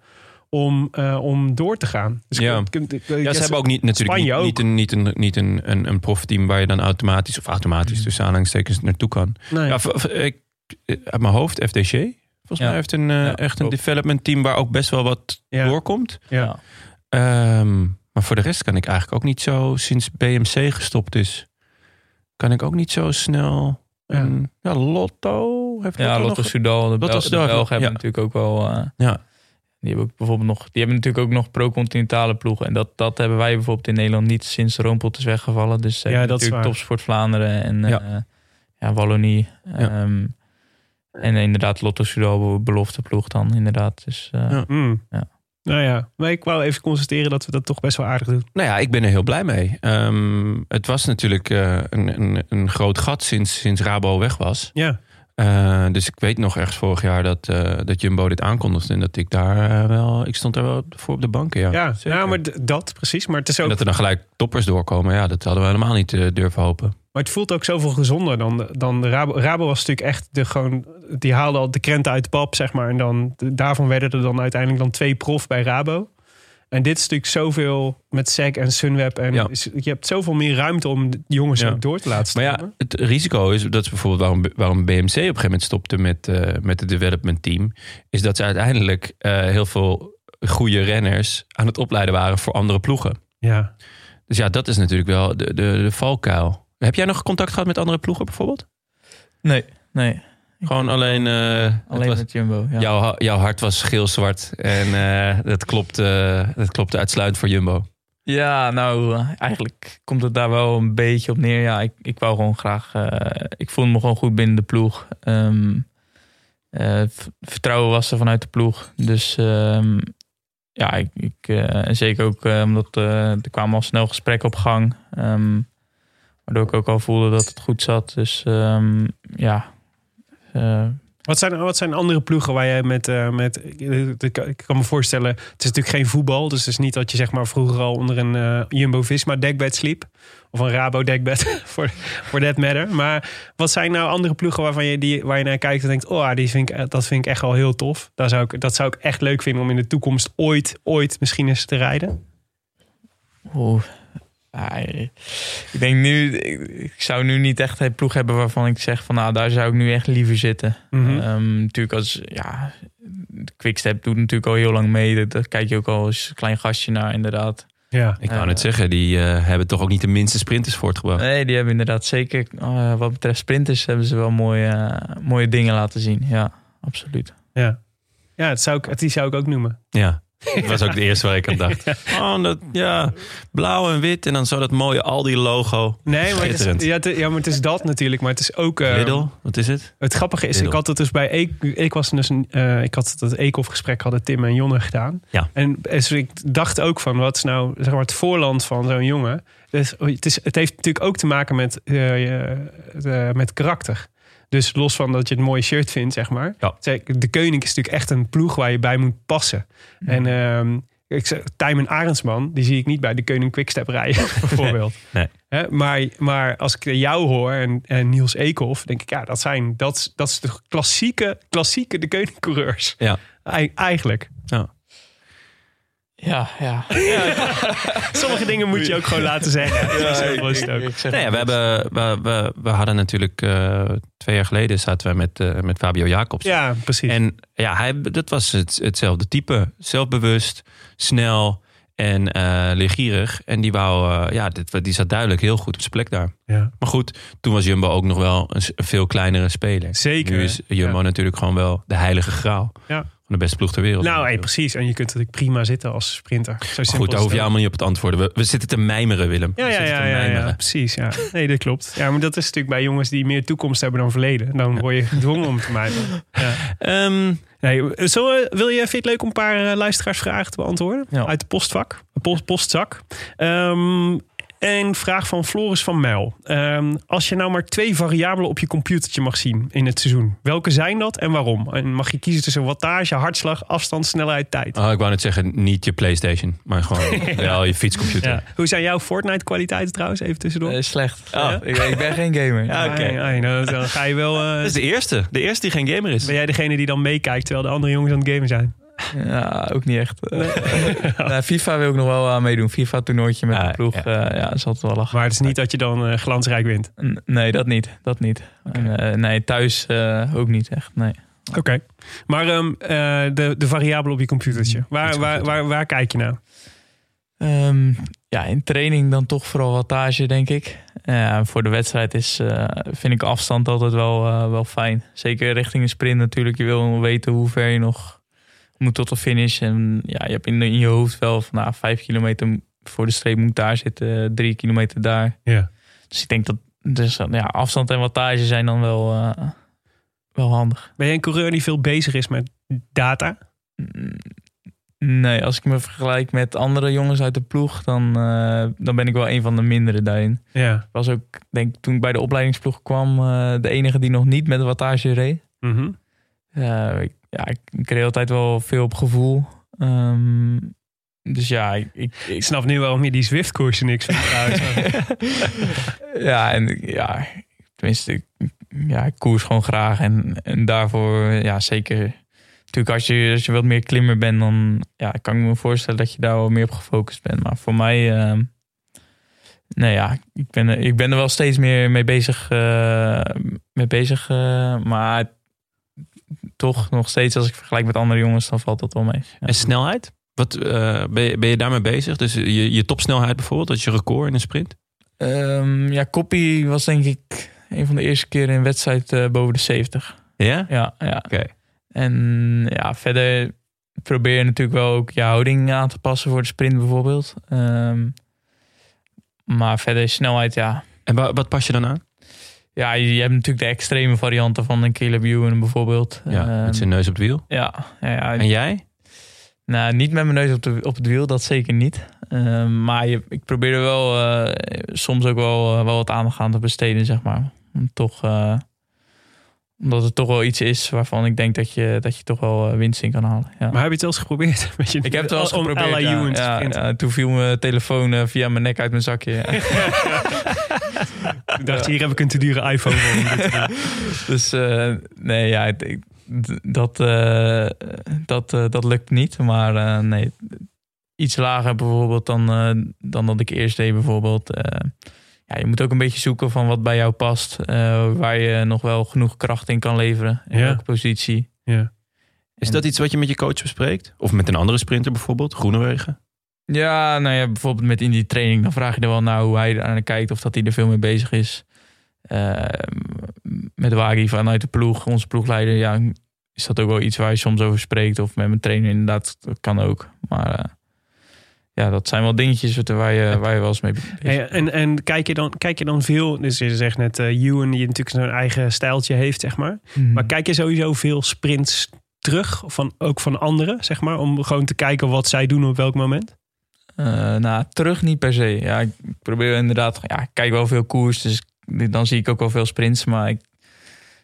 om, eh, om door te gaan. Dus Ja. ik- ik- ik- Ja, ze hebben ook niet, natuurlijk niet, ook. niet, een, niet, een, niet een, een, een profteam waar je dan automatisch, of automatisch tussen aanhalingstekens naartoe kan. Nee. Ja, v- v- ik, uit mijn hoofd, FDG. Volgens Ja. mij heeft een, eh, Ja, echt een development team waar ook best wel wat Ja. doorkomt. ja. Ehm, maar voor de rest kan ik eigenlijk ook niet zo, sinds BMC gestopt is, kan ik ook niet zo snel. Ja. een- ja Lotto heeft Ja, Lotto Lotto nog- de, Lotto Bel- de Soudal, Belgen hebben natuurlijk ook wel... eh, Ja. Die hebben ook bijvoorbeeld nog, die hebben natuurlijk ook nog pro-continentale ploegen. En dat, dat hebben wij bijvoorbeeld in Nederland niet sinds de Roompot is weggevallen. Dus Ja, dat is natuurlijk. Topsport Vlaanderen en Ja. ja. ja, Wallonie. Ehm, en inderdaad Lotto Soudal, belofte ploeg dan inderdaad. Dus eh, Ja. Hmm. Ja. Nou ja, maar ik wou even constateren dat we dat toch best wel aardig doen. Nou ja, ik ben er heel blij mee. Ehm, het was natuurlijk eh, een, een, een groot gat sinds, sinds Rabo weg was. Ja, Eh, dus ik weet nog ergens vorig jaar dat, eh, dat Jumbo dit aankondigde. En dat ik daar eh, wel... Ik stond er wel voor op de banken, ja. ja, ja maar dat precies. Maar het is En ook dat er dan gelijk toppers doorkomen. Ja, dat hadden we helemaal niet durven hopen. Maar het voelt ook zoveel gezonder dan, dan de Rabo. Rabo was natuurlijk echt de gewoon. Die haalde al de krenten uit de pap, zeg maar. En dan, daarvan werden er dan uiteindelijk dan twee prof bij Rabo. En dit is natuurlijk zoveel met SEC en Sunweb. En Ja. is- je hebt zoveel meer ruimte om de jongens Ja. ook door te laten Maar staan. ja, het risico is, dat is bijvoorbeeld waarom, waarom BMC op een gegeven moment stopte met, eh, met het development team. Is dat ze uiteindelijk eh, heel veel goede renners aan het opleiden waren voor andere ploegen. ja. Dus ja, dat is natuurlijk wel de, de, de valkuil. Heb jij nog contact gehad met andere ploegen bijvoorbeeld? nee, nee. Gewoon alleen, eh, Alleen was- met Jumbo. Ja. jouw, jouw hart was geel-zwart en eh, dat, klopt, eh, dat klopte uitsluitend voor Jumbo. Ja, nou, eigenlijk komt het daar wel een beetje op neer. Ja, ik, ik wou gewoon graag... ik voelde me gewoon goed binnen de ploeg. Ehm, eh, vertrouwen was er vanuit de ploeg. Dus ehm, ja, ik, ik, en zeker ook omdat er kwamen al snel gesprekken op gang. Ehm, waardoor ik ook al voelde dat het goed zat. Dus ja... eh, Wat zijn, wat zijn andere ploegen waar jij met, eh, met ik, kan me voorstellen, het is natuurlijk geen voetbal, dus het is niet dat je zeg maar vroeger al onder een eh, Jumbo-Visma dekbed sliep of een Rabo dekbed voor for that matter. Maar wat zijn nou andere ploegen waarvan je die waar je naar kijkt en denkt, oh, die vind ik, dat vind ik echt wel heel tof. Daar zou ik, dat zou ik echt leuk vinden om in de toekomst ooit, ooit misschien eens te rijden. Oeh. Ja, ik denk nu, ik, zou nu niet echt een ploeg hebben waarvan ik zeg van nou daar zou ik nu echt liever zitten. Ehm, natuurlijk als ja, Quickstep doet natuurlijk al heel lang mee. Daar- kijk je ook al als klein gastje naar inderdaad. Ja. Ik wou Eh, net zeggen, die eh, hebben toch ook niet de minste sprinters voortgebracht. Nee, die hebben inderdaad zeker eh, wat betreft sprinters hebben ze wel mooie, mooie dingen laten zien. Ja, absoluut. Ja, ja het zou ik, die zou ik ook noemen. Ja, dat was ook de eerste waar ik aan dacht. Oh, dat, ja, blauw en wit en dan zo dat mooie Aldi-logo. Nee, maar het is, ja, het, ja, maar het is dat natuurlijk. Maar het is ook. eh, Lidl, wat is het? Het grappige is, Lidl. ik had het dus bij ik was dus een, eh, ik had dat Eekhoff gesprek hadden Tim en Jonne gedaan. Ja. En dus ik dacht ook van wat is nou zeg maar het voorland van zo'n jongen. Dus het, is, het heeft natuurlijk ook te maken met, de- met karakter. Dus los van dat je het mooie shirt vindt, zeg maar. Ja. De Koning is natuurlijk echt een ploeg waar je bij moet passen. En ehm ik zeg, Tijmen Arendsman, die zie ik niet bij de Koning Quickstep rijden, bijvoorbeeld. Nee. Hè, maar, maar als ik jou hoor en, en Niels Eekhoff, denk ik, ja, dat zijn dat, dat is de klassieke, klassieke de Koning-coureurs. Ja. Ei- eigenlijk. Ja, ja. Sommige dingen moet je ook gewoon laten zeggen. Ja, ik zeg Nee, ja, we, hebben, we, we, we hadden natuurlijk eh, twee jaar geleden zaten wij met, eh, met Fabio Jacobs. Ja, precies. En ja, hij, dat was het, hetzelfde type. Zelfbewust, snel en eh leergierig. En die, wou, eh, ja, dit, die zat duidelijk heel goed op zijn plek daar. ja. Maar goed, toen was Jumbo ook nog wel een, veel kleinere speler. Zeker. Nu is Jumbo Ja. natuurlijk gewoon wel de heilige graal. Ja. Van de beste ploeg ter wereld. Nou, hey, precies. En je kunt natuurlijk prima zitten als sprinter. Zo simpel Goed, daar hoef je allemaal niet op te antwoorden. We, we zitten te mijmeren, Willem. Ja, We ja, zitten ja, te ja, mijmeren. ja, precies. Ja. Nee, dat klopt. Ja, maar dat is natuurlijk bij jongens die meer toekomst hebben dan verleden. Dan word je gedwongen om te mijmeren. Ja. Ehm, Nee, we- wil je, vind je het leuk om een paar eh, luisteraarsvragen te beantwoorden? Ja. Uit de postvak, post, postzak. Ehm een vraag van Floris van Mijl. Ehm, als je nou maar twee variabelen op je computertje mag zien in het seizoen. Welke zijn dat en waarom? En mag je kiezen tussen wattage, hartslag, afstand, snelheid, tijd? oh, ik wou net zeggen, niet je Playstation, maar gewoon wel je fietscomputer. Ja. Hoe zijn jouw Fortnite kwaliteiten trouwens? Even tussendoor. Eh, slecht. Oh. Ik, ik ben geen gamer. Ja, oké. Ai, ai, nou, dan ga je wel... eh, Dat is de eerste. De eerste die geen gamer is. ben jij degene die dan meekijkt terwijl de andere jongens aan het gamen zijn? Ja, ook niet echt. Nou, FIFA wil ik nog wel aan meedoen. FIFA toernooitje met Ah, de ploeg. ja. Ja dat is altijd wel lachen. Maar het is niet dat je dan eh, glansrijk wint. N- Nee, dat niet. Dat niet. En, eh, nee, thuis eh, ook niet echt. Nee. Oké. Maar ehm, eh, de, de variabelen op je computertje. Waar, waar, waar, waar kijk je naar? Ehm, ja, in training dan toch vooral wattage, denk ik. Ja, voor de wedstrijd is, eh, vind ik afstand altijd wel, eh, wel fijn. Zeker richting een sprint natuurlijk. Je wil weten hoe ver je nog moet tot de finish. En ja, je hebt in, in je hoofd wel van nou, vijf kilometer voor de streep moet daar zitten. Drie kilometer daar. Ja. Dus ik denk dat dus, ja, afstand en wattage zijn dan wel, eh, wel handig. Ben je een coureur die veel bezig is met data? Mm, Nee, als ik me vergelijk met andere jongens uit de ploeg, dan, eh, dan ben ik wel een van de mindere daarin. Ja. Ik was ook, denk ik, toen ik bij de opleidingsploeg kwam, eh, de enige die nog niet met de wattage reed. Eh, ik, ja, ik, ik reed altijd wel veel op gevoel. Ehm, dus ja, ik, ik, snap nu waarom je die Zwift-koersen niks vindt ja, en ja, tenminste, ik, ja, ik koers gewoon graag. En, en daarvoor, ja, zeker. Natuurlijk, als je, als je wat meer klimmer bent, dan ja, kan ik me voorstellen dat je daar wel meer op gefocust bent. Maar voor mij, ehm nee ja, ik ben, ik ben er wel steeds meer mee bezig. eh, mee bezig eh, maar toch nog steeds, als ik vergelijk met andere jongens, dan valt dat wel mee. Ja. En snelheid? Wat, eh, ben, je, ben je daarmee bezig? Dus je, je topsnelheid bijvoorbeeld, dat is je record in een sprint? Ehm, ja, Koppie was denk ik een van de eerste keren in wedstrijd eh, boven de 70. Ja? Ja, ja. Oké. En ja, verder probeer je natuurlijk wel ook je houding aan te passen voor de sprint bijvoorbeeld. Ehm, maar verder snelheid, ja. En wa- wat pas je dan aan? Ja, je, je hebt natuurlijk de extreme varianten van een Caleb Ewan bijvoorbeeld. Ja, Ehm, met zijn neus op het wiel. ja, ja, ja. En jij? Nou, niet met mijn neus op, de, op het wiel, dat zeker niet. Ehm, maar je, ik probeer er wel eh, soms ook wel, eh, wel wat aandacht aan te besteden, zeg maar. Om toch, eh, omdat het toch wel iets is waarvan ik denk dat je, dat je toch wel eh, winst in kan halen. Ja. Maar heb je het wel eens geprobeerd? Met je, ik heb het wel eens geprobeerd. ja. Ja, ja, toen viel mijn telefoon eh, via mijn nek uit mijn zakje. Ik dacht, hier heb ik een te dure iPhone voor. dus eh, nee, ja, ik- dat, dat, dat lukt niet. Maar nee, iets lager bijvoorbeeld dan, dan dat ik eerst deed bijvoorbeeld. Ja, je moet ook een beetje zoeken van wat bij jou past. eh, waar je nog wel genoeg kracht in kan leveren. In Ja. welke positie. Ja. Is En- dat iets wat je met je coach bespreekt? Of met een andere sprinter bijvoorbeeld? Groenewegen? Ja, nou ja, bijvoorbeeld met in die training, dan vraag je er wel naar hoe hij er aan kijkt of dat hij er veel mee bezig is. Eh, met Wagi vanuit de ploeg, onze ploegleider, ja, is dat ook wel iets waar je soms over spreekt. Of met mijn trainer, inderdaad, dat kan ook. Maar eh, ja, dat zijn wel dingetjes waar je, waar je wel eens mee Hey, en en kijk, je dan, kijk je dan veel... Dus je zegt net, eh Ewan, die natuurlijk zijn eigen stijltje heeft, zeg maar. bent. Maar kijk je sowieso veel sprints terug, van, ook van anderen, zeg maar? Om gewoon te kijken wat zij doen op welk moment? Eh, nou, terug niet per se. Ja, ik probeer inderdaad, ja, ik kijk wel veel koers, dus dan zie ik ook wel veel sprints. Maar ik,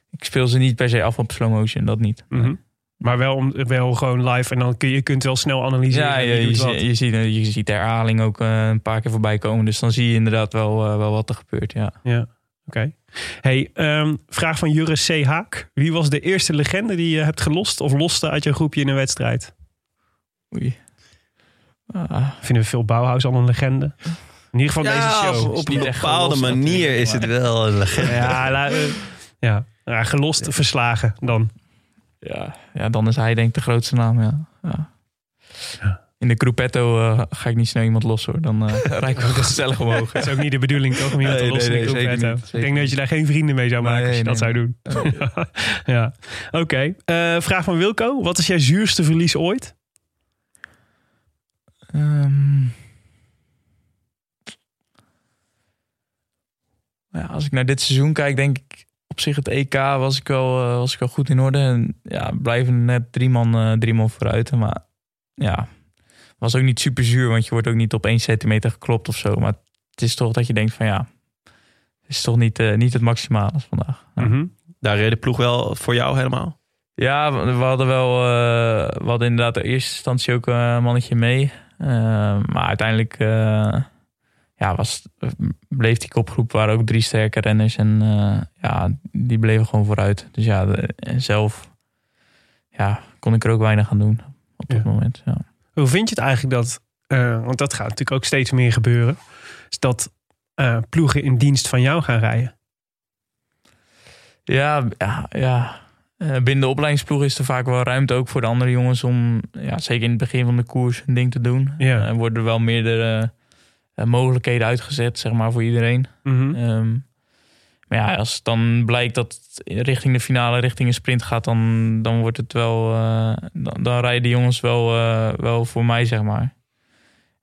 ik speel ze niet per se af op slow motion, dat niet. Mhm. Maar wel, om, wel gewoon live en dan kun je, kunt wel snel analyseren. Ja, wie je, je, doet zie- wat. je, ziet, je ziet de herhaling ook eh, een paar keer voorbij komen. Dus dan zie je inderdaad wel, eh, wel wat er gebeurt. Ja. Ja, oké. Hey, ehm, vraag van Jurre C. Haak. Wie was de eerste legende die je hebt gelost of loste uit je groepje in een wedstrijd? Oei. Ah, Vinden we veel Bauhaus al een legende? In ieder geval deze show. op een bepaalde manier is het wel een legende. Ja, la- eh, ja. ja gelost, verslagen dan. Ja, ja, dan is hij denk ik de grootste naam. Ja. Ja. In de Gruppetto eh, ga ik niet snel iemand los hoor. Dan eh rijd ik ook gezellig omhoog. Dat is ook niet de bedoeling, toch? Om iemand Nee, te lossen nee, in de niet. Ik denk dat je daar geen vrienden mee zou maken Nee, als je dat zou nee, doen. ja. Oké. Eh, vraag van Wilco. Wat is jouw zuurste verlies ooit? Ehm. ja, als ik naar dit seizoen kijk, denk ik op zich het EK was ik wel, eh, was ik wel goed in orde. En ja, blijven net drie man, eh, drie man vooruit. Maar ja, was ook niet super zuur, want je wordt ook niet op één centimeter geklopt of zo. Maar het is toch dat je denkt van ja, het is toch niet, eh, niet het maximale vandaag. Ja. Mhm. Daar reed de ploeg wel voor jou helemaal? Ja, we hadden wel. eh, we hadden inderdaad in eerste instantie ook een mannetje mee. Maar uiteindelijk ja, was, bleef die kopgroep waren ook drie sterke renners. En eh, ja, die bleven gewoon vooruit. Dus ja, de- en zelf ja, kon ik er ook weinig aan doen op dat Ja. moment. Ja. Hoe vind je het eigenlijk dat, eh, want dat gaat natuurlijk ook steeds meer gebeuren, is dat eh, ploegen in dienst van jou gaan rijden? Ja, ja, ja. Eh, binnen de opleidingsploeg is er vaak wel ruimte ook voor de andere jongens om, ja, zeker in het begin van de koers, een ding te doen. Ja. Er worden er wel meerdere eh, mogelijkheden uitgezet, zeg maar, voor iedereen. Mhm. Ehm, maar ja, als het dan blijkt dat het richting de finale, richting een sprint gaat, dan, dan wordt het wel. eh, dan, dan rijden de jongens wel, eh, wel voor mij, zeg maar.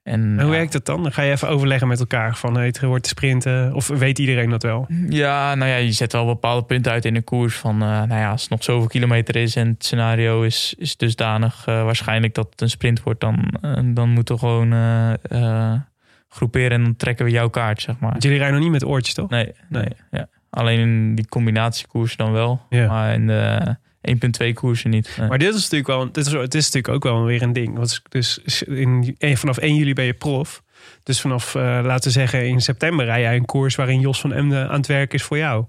En, hoe ja, werkt dat dan? Dan ga je even overleggen met elkaar van hey, het wordt te sprinten. Of weet iedereen dat wel? Ja, nou ja, je zet wel bepaalde punten uit in de koers. Van, eh, nou ja, als het nog zoveel kilometer is en het scenario is, is dusdanig eh, waarschijnlijk dat het een sprint wordt, dan, eh, dan moeten we gewoon eh, eh, groeperen en dan trekken we jouw kaart, zeg maar. Want jullie rijden nog niet met oortjes, toch? Nee, nee. Ja. Alleen in die combinatiekoersen dan wel. Ja. Maar in de 1.2 koersen niet. Nee. Maar dit is natuurlijk wel, dit is, het is natuurlijk ook wel weer een ding. Want dus in, eh, vanaf 1 juli ben je prof. Dus vanaf, eh, laten we zeggen, in september rij jij een koers waarin Jos van Emden aan het werk is voor jou.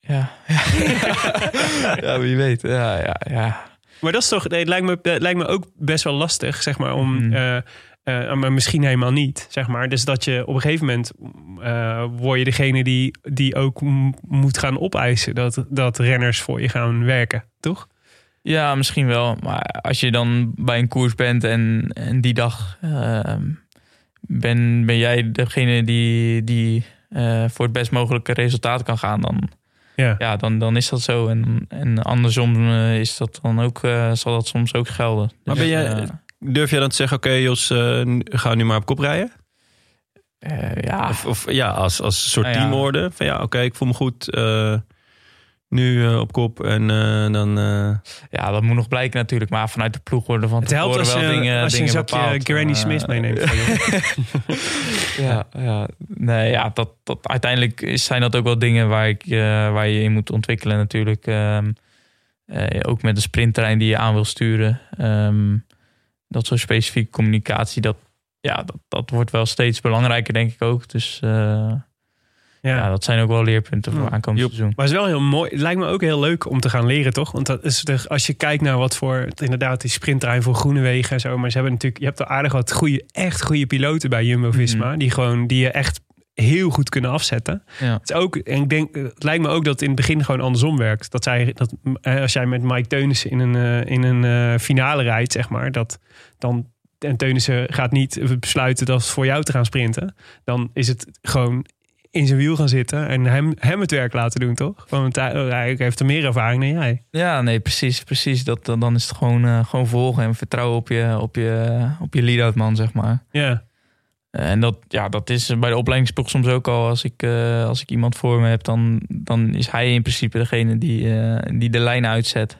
Ja. ja, wie weet. Ja, ja, ja. Maar dat is toch, het lijkt me, het lijkt me ook best wel lastig, zeg maar, om. Mhm. eh, eh, maar misschien helemaal niet, zeg maar. Dus dat je op een gegeven moment eh, word je degene die, die ook moet gaan opeisen dat, dat renners voor je gaan werken, toch? ja, misschien wel. Maar als je dan bij een koers bent en, en die dag ehm, ben, ben jij degene die, die eh, voor het best mogelijke resultaat kan gaan, dan, Ja. ja, dan, dan is dat zo. En, en andersom is dat dan ook, eh, zal dat soms ook gelden. Maar ben jij- eh, Durf jij dan te zeggen, oké Jos, eh, ga nu maar op kop rijden? eh, ja, Of, of ja, als, als soort Nou ja. teamorde. Van ja, oké, ik voel me goed. eh, nu eh, op kop en eh, dan... eh, Ja, dat moet nog blijken natuurlijk. Maar vanuit de ploeg worden van Het helpt als wel je, dingen, als je een zakje. Granny Smith meeneemt. ja, ja. Nee, ja, dat, dat, uiteindelijk zijn dat ook wel dingen waar, ik, eh, waar je in moet ontwikkelen natuurlijk. Ehm, eh, ook met de sprinttrein die je aan wil sturen. Ehm, dat soort specifieke communicatie, dat, ja, dat, dat wordt wel steeds belangrijker denk ik ook. Dus eh, ja. ja. dat zijn ook wel leerpunten voor Ja. aankomend Joep. seizoen. Maar het is wel heel mooi. Het lijkt me ook heel leuk om te gaan leren, toch? Want dat is de, als je kijkt naar wat voor inderdaad die sprinttrein voor Groenewegen en zo. Maar ze hebben natuurlijk, je hebt er aardig wat goede, echt goede piloten bij Jumbo Visma. Mhm. Die gewoon, die je echt heel goed kunnen afzetten. Ja. Het, is ook, en ik denk, het lijkt me ook dat het in het begin gewoon andersom werkt. Dat zij, dat, eh, als jij met Mike Teunissen in een, eh, in een eh, finale rijdt, zeg maar, dat dan. En Teunissen gaat niet besluiten dat voor jou te gaan sprinten. Dan is het gewoon in zijn wiel gaan zitten en hem, hem het werk laten doen, toch? Want hij, hij heeft er meer ervaring dan jij. Ja, nee, precies. precies. Dat, dan dan is het gewoon, gewoon volgen en vertrouwen op je, op je, op je lead-out man, zeg maar. Ja, En dat, ja, dat is bij de opleidingsploeg soms ook al. Als ik, eh, als ik iemand voor me heb, dan, dan is hij in principe degene die, eh, die de lijn uitzet.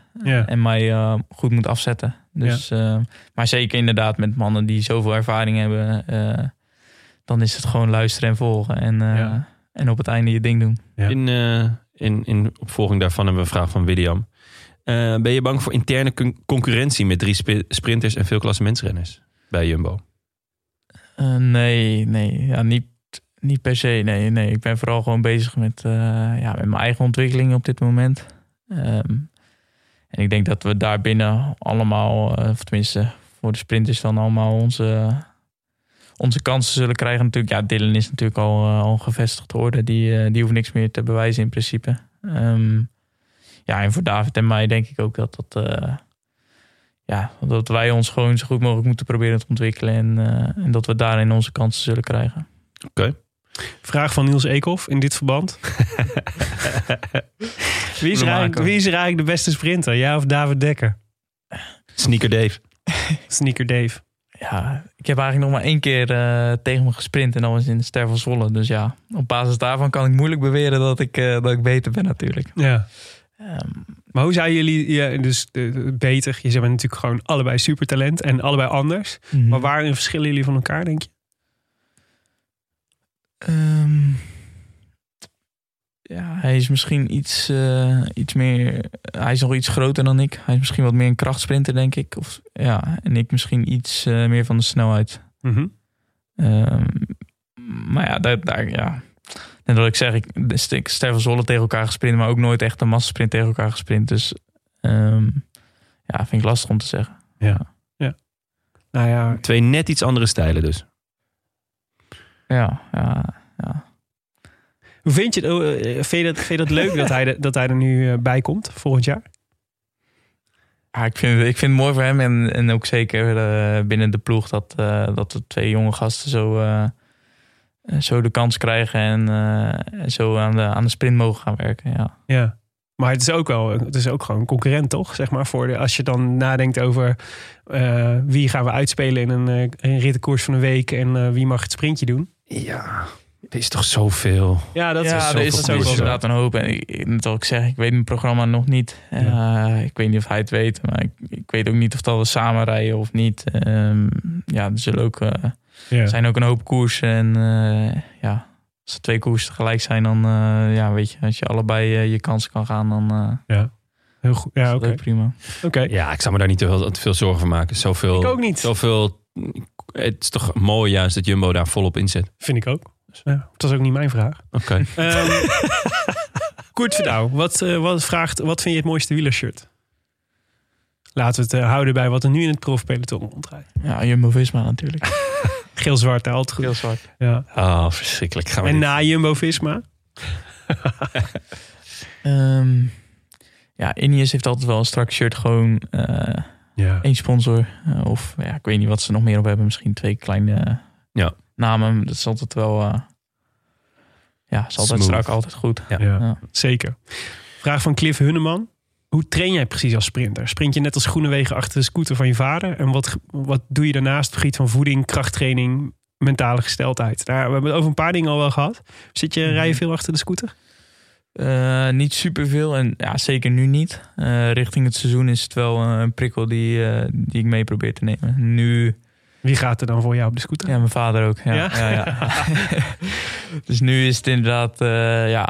En mij eh, goed moet afzetten. Dus, eh, maar zeker inderdaad met mannen die zoveel ervaring hebben. eh, dan is het gewoon luisteren en volgen. En, eh, en op het einde je ding doen. In, eh, in, in opvolging daarvan hebben we een vraag van William. Eh, ben je bang voor interne con- concurrentie met drie sp- sprinters en veel klassementsrenners bij Jumbo? Eh, nee, nee. Ja, niet, niet per se. Nee, nee. Ik ben vooral gewoon bezig met, eh, ja, met mijn eigen ontwikkeling op dit moment. Ehm, en ik denk dat we daarbinnen allemaal, eh, of tenminste voor de sprinters dan allemaal onze, onze kansen zullen krijgen. Natuurlijk, ja, Dylan is natuurlijk al, al orde. Die, die hoeft niks meer te bewijzen in principe. Ehm, ja, en voor David en mij denk ik ook dat dat... ja, dat wij ons gewoon zo goed mogelijk moeten proberen te ontwikkelen. En, eh, en dat we daarin onze kansen zullen krijgen. Vraag van Niels Eekhoff in dit verband. wie, is er eigenlijk, wie is er eigenlijk de beste sprinter? Jij of David Dekker? Sneaker Dave. Sneaker Dave. Ja, ik heb eigenlijk nog maar één keer eh, tegen me gesprint. En dat was in de Ster van Zwolle. Dus ja, op basis daarvan kan ik moeilijk beweren dat ik, eh, dat ik beter ben natuurlijk. Ja. Ehm, Maar hoe zouden jullie, ja, dus eh, beter, je bent natuurlijk gewoon allebei supertalent en allebei anders. mhm. Maar waarin verschillen jullie van elkaar, denk je? Ehm, ja, hij is misschien iets, eh, iets meer. Hij is nog iets groter dan ik. Hij is misschien wat meer een krachtsprinter, denk ik. Of, ja, en ik misschien iets eh, meer van de snelheid. Mhm. Ehm, maar ja, daar, daar ja. En dat ik zeg, ik, ik Stefan Zolle tegen elkaar gesprint, maar ook nooit echt een massasprint tegen elkaar gesprint. Dus ehm, ja, vind ik lastig om te zeggen. Nou ja, Twee net iets andere stijlen dus. Ja, ja, ja. hoe vind je het? oh, eh, vind, je dat, vind je dat leuk dat hij, er- dat hij er nu eh, bij komt volgend jaar? Ja, ik, vind, ik vind het mooi voor hem en, en ook zeker eh, binnen de ploeg dat, eh, dat de twee jonge gasten zo, eh, eh, zo de kans krijgen en, eh, en zo aan de, aan de sprint mogen gaan werken. Ja. Ja. Maar het is ook wel, het is ook gewoon een concurrent, toch? Zeg maar voor de, als je dan nadenkt over eh, wie gaan we uitspelen in een, eh, een rittenkoers van een week en eh, wie mag het sprintje doen. Ja, er is toch zoveel. Ja, dat ja, is er is ook wel inderdaad een hoop. En ik, ik- net al ik zeg, ik weet mijn programma nog niet. Eh, ik weet niet of hij het weet, maar ik, ik weet ook niet of dat we samen rijden of niet. Ehm, ja, er zullen ook, Ja. zijn ook een hoop koersen. En eh, ja, als er twee koersen tegelijk zijn, dan eh, ja, weet je, als je allebei eh, je kansen kan gaan, dan eh Heel goed. Ja, oké. prima. Oké. Ja, ik zou me daar niet te veel, te veel zorgen van maken. Zoveel, Ik ook niet. Zoveel, het is toch mooi juist dat Jumbo daar volop inzet. Vind ik ook. Ja, dat is ook niet mijn vraag. Oké. Ehm Koert Verdouw, wat, eh, wat, vraagt, wat vind je het mooiste wielershirt? Laten we het eh, houden bij wat er nu in het profpeloton rondrijdt. Ja, Jumbo-Visma natuurlijk. Geel-zwart, altijd goed. Heel zwart. Ja. Oh, verschrikkelijk. Gaan we En dit- na Jumbo-Visma? Ehm, ja, Ineos heeft altijd wel een strak shirt. Gewoon eh, Ja. één sponsor. Eh, of ja, ik weet niet wat ze nog meer op hebben. Misschien twee kleine Ja. namen. Dat is altijd wel... eh, ja, is altijd Smooth. strak, altijd goed. Ja. Ja, Ja. zeker. Vraag van Cliff Hunneman. Hoe train jij precies als sprinter? Sprint je net als Groenewegen achter de scooter van je vader? En wat, wat doe je daarnaast op het gebied van voeding, krachttraining, mentale gesteldheid? Daar, we hebben het over een paar dingen al wel gehad. Zit je, rij je veel achter de scooter? Eh, niet superveel en ja, zeker nu niet. Eh, richting het seizoen is het wel eh, een prikkel die, die ik mee probeer te nemen. Nu, Wie gaat er dan voor jou op de scooter? ja, mijn vader ook. Ja, Ja? ja? dus nu is het inderdaad, eh, ja,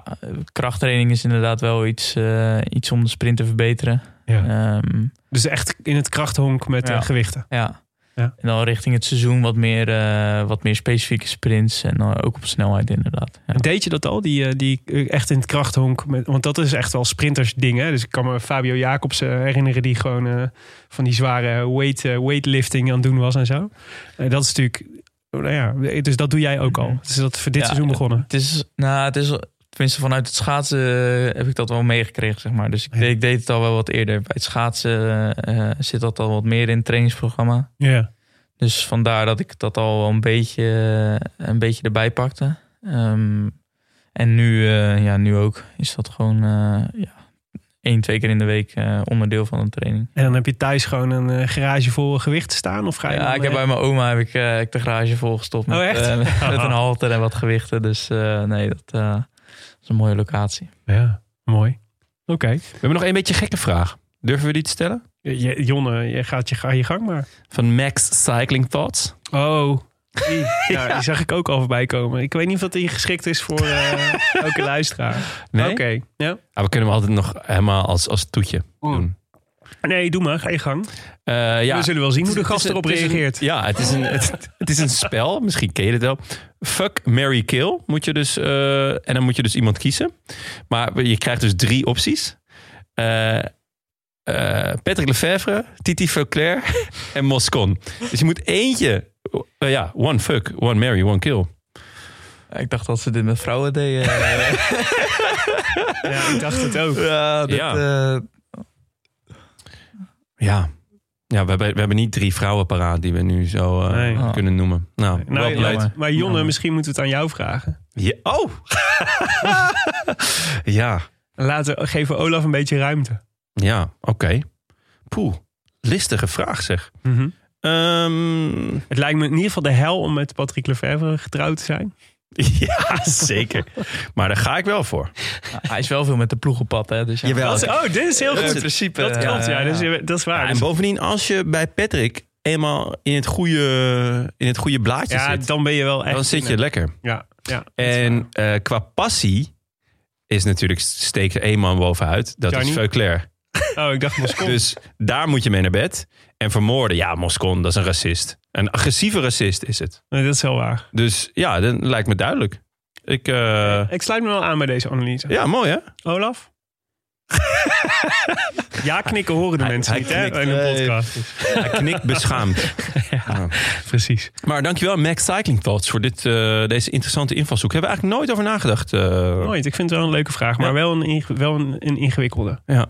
krachttraining is inderdaad wel iets, eh, iets om de sprint te verbeteren. Ja. Ehm, Dus echt in het krachthonk met eh, Ja. gewichten. ja. Ja. En dan richting het seizoen wat meer, eh, wat meer specifieke sprints en dan ook op snelheid inderdaad. Ja. En deed je dat al? Die, eh, die eh, echt in het krachthonk. Met, want dat is echt wel sprintersding. Hè? Dus ik kan me Fabio Jacobs eh, herinneren. Die gewoon eh, van die zware weight, eh, weightlifting aan het doen was en zo. Eh, dat is natuurlijk... Nou ja, dus dat doe jij ook al. Dus dat is voor dit Ja, seizoen begonnen. Het is, nou, het is, tenminste vanuit het schaatsen eh, heb ik dat wel meegekregen, zeg maar. Dus ik, Ja. ik deed het al wel wat eerder. Bij het schaatsen eh, eh, zit dat al wat meer in het trainingsprogramma. Ja. Dus vandaar dat ik dat al wel een beetje, een beetje erbij pakte. Ehm, en nu, ja, nu ook is dat gewoon eh, ja, één, twee keer in de week onderdeel van een training. En dan heb je thuis gewoon een garage vol gewichten staan? Of ga je Ja, ik heb bij mijn oma heb ik, ik de garage volgestopt met, Oh, echt? eh, met een halter en wat gewichten. Dus nee, dat, dat is een mooie locatie. Ja, mooi. Oké. We hebben nog een beetje gekke vraag. Durven we die te stellen? Je- Jonne, je gaat je, ga je gang maar. Van Max Cycling Thoughts. Oh, die, ja, die zag ik ook al voorbij komen. Ik weet niet of dat die geschikt is voor eh, elke luisteraar. Nee? Oké, ja. Ah, we kunnen hem altijd nog helemaal als, als toetje Mm. doen. Nee, doe maar. Ga je gang. Eh, ja. We zullen wel zien hoe de gast erop een- reageert. ja, het is, een, het, het is een spel. Misschien ken je het wel. Fuck, Mary kill moet je dus... eh, en dan moet je dus iemand kiezen. Maar je krijgt dus drie opties. Eh, eh, Patrick Lefevre, Titi Veuclair en Moscon. Dus je moet eentje... ja, one fuck, one marry, one kill. Ik dacht dat ze dit met vrouwen deden. Ja, ik dacht het ook. ja, eh, Ja, Ja, we hebben, we hebben niet drie vrouwen paraat die we nu zo eh, Nee. Oh. kunnen noemen. Nou, Nou, wel ja, beleid. maar Jonne, misschien moeten we het aan jou vragen. Ja, oh! ja, Laten, geven Olaf een beetje ruimte. ja, oké. Poeh, listige vraag zeg. Ehm, Het lijkt me in ieder geval de hel om met Patrick Lefevre getrouwd te zijn. ja, zeker. Maar daar ga ik wel voor. Hij is wel veel met de ploeg op pad, hè. Dus ja. Jawel. Dat is- oh, dit is heel In goed. principe. Dat klopt, ja. ja, is, dat is waar. Ja, en Dus- bovendien, als je bij Patrick eenmaal in het goede, in het goede blaadje ja, zit, dan ben je wel echt... dan zit je lekker. Ja, ja. En eh, qua passie is natuurlijk steekt er één man bovenuit. Dat is Veuclair. Oh, ik dacht Moskou. Dus daar moet je mee naar bed. En vermoorden, ja, Moscon, dat is een racist. Een agressieve racist is het. Nee, dat is wel waar. Dus ja, dat lijkt me duidelijk. Ik, eh, Ik sluit me wel aan bij deze analyse. ja, mooi hè? Olaf? ja, knikken horen de Hij- mensen hij niet, hè? knikt, In een podcast. Hij knikt beschaamd. Ja. Precies. Maar dankjewel Max Cycling Thoughts voor dit, eh, deze interessante invalshoek. Hebben we eigenlijk nooit over nagedacht. eh. Nooit. Ik vind het wel een leuke vraag, maar Ja. wel, een, wel een, een ingewikkelde. Ja.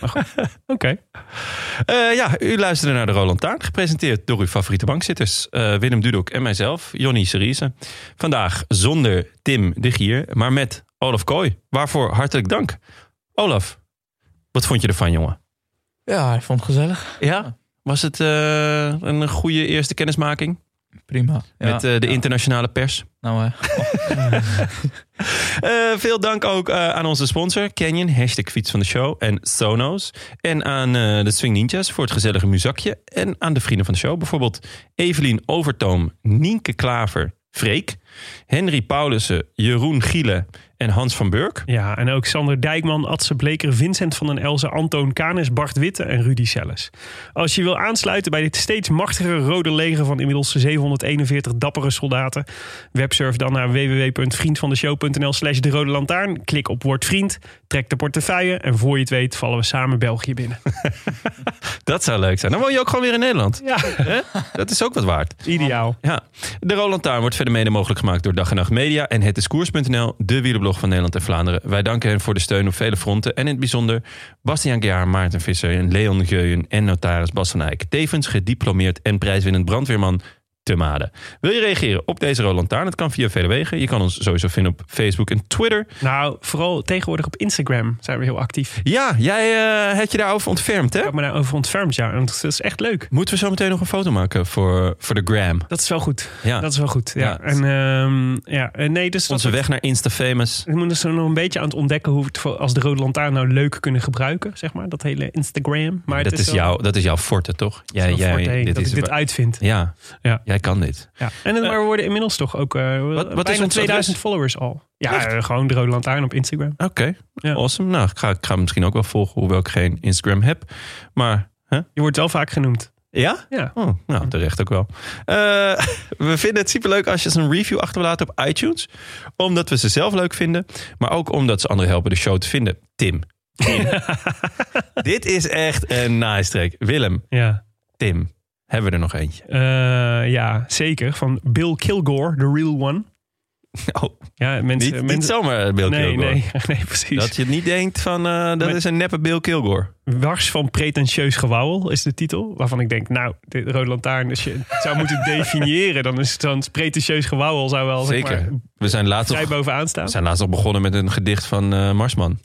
Maar goed. Oké. Eh, ja, u luisterde naar de Roland Taarn, gepresenteerd door uw favoriete bankzitters. eh, Willem Dudok en mijzelf, Jonny Seriese. Vandaag zonder Tim de Gier, maar met Olaf Kooi. Waarvoor hartelijk dank. Olaf, wat vond je ervan, jongen? Ja, hij vond het gezellig. Ja? Was het eh, een goede eerste kennismaking Prima. Ja, met eh, de ja. internationale pers? Nou, Eh, veel dank ook eh, aan onze sponsor Canyon, hashtag fiets van de show en Sonos. En aan de Swing Ninjas voor het gezellige muzakje. En aan de vrienden van de show, bijvoorbeeld Evelien Overtoom, Nienke Klaver, Freek, Henry Paulussen, Jeroen Giele en Hans van Burk. Ja, en ook Sander Dijkman, Adse Bleker, Vincent van den Elzen, Antoon Kanes, Bart Witte en Rudy Selles. Als je wil aansluiten bij dit steeds machtigere rode leger van inmiddels 741 dappere soldaten, websurf dan naar www.vriendvandeshow.nl slash de rode lantaarn. Klik op Word Vriend, trek de portefeuille en voor je het weet vallen we samen België binnen. Dat zou leuk zijn. Dan woon je ook gewoon weer in Nederland. Ja? Dat is ook wat waard. ideaal. Ja, de Roland Taarn wordt verder mede mogelijk gemaakt door Dag en Nacht Media en Het is Koers.nl, de wielerblog van Nederland en Vlaanderen. Wij danken hen voor de steun op vele fronten en in het bijzonder Bastiaan Gejaar, Maarten Visser Leon Geuyen en notaris Bas van Eyck. Tevens gediplomeerd en prijswinnend brandweerman te Maden. Wil je reageren op deze Roland? Dat kan via vele wegen. Je kan ons sowieso vinden op Facebook en Twitter. Nou, vooral tegenwoordig op Instagram zijn we heel actief. Ja, jij hebt je daarover ontfermd, hè? Ik heb me daarover ontfermd, ja. En dat is echt leuk. Moeten we zo meteen nog een foto maken voor, voor de gram? Dat is wel goed. Ja, Dat is wel goed. Ja. Ja. En ehm, ja, nee, dus onze weg naar Insta-famous. We moeten zo nog een beetje aan het ontdekken hoe we het voor- als de Rode Lantaarn nou leuk kunnen gebruiken, zeg maar. Dat hele Instagram. Maar dat, het is jouw, dat is jouw forte, toch? het wel forte, dit dat is ik dit uitvind. Ja, Ja. jij kan dit. Ja. En het- maar we worden inmiddels toch ook uh, wat is bijna ons 2000 adres? followers al. Ja, eh, gewoon de Rode Lantaarn op Instagram. Oké, Ja. awesome. Nou, ik ga, ik ga misschien ook wel volgen, hoewel ik geen Instagram heb. Maar? Je wordt wel vaak genoemd. Ja? Ja. Oh, nou, terecht ook wel. We vinden het superleuk als je ze een review achterlaat op iTunes. Omdat we ze zelf leuk vinden. Maar ook omdat ze anderen helpen de show te vinden. Tim. Tim. Dit is echt een nice track. Willem, Ja. Tim, hebben we er nog eentje? Eh, ja, zeker. Van Bill Kilgore, The Real One. Oh, Ja, mensen... niet, mensen niet zomaar Bill nee, Kilgore. nee, nee, precies. Dat je niet denkt van, eh, dat is een neppe Bill Kilgore. Wars van pretentieus gewauwel is de titel. Waarvan ik denk, nou, de Rode Lantaarn, als je het zou moeten definiëren, dan is het dan pretentieus gewauwel zou wel zeg Zeker. maar, We zijn laatst vrij bovenaan staan. we zijn laatst nog begonnen met een gedicht van eh, Marsman.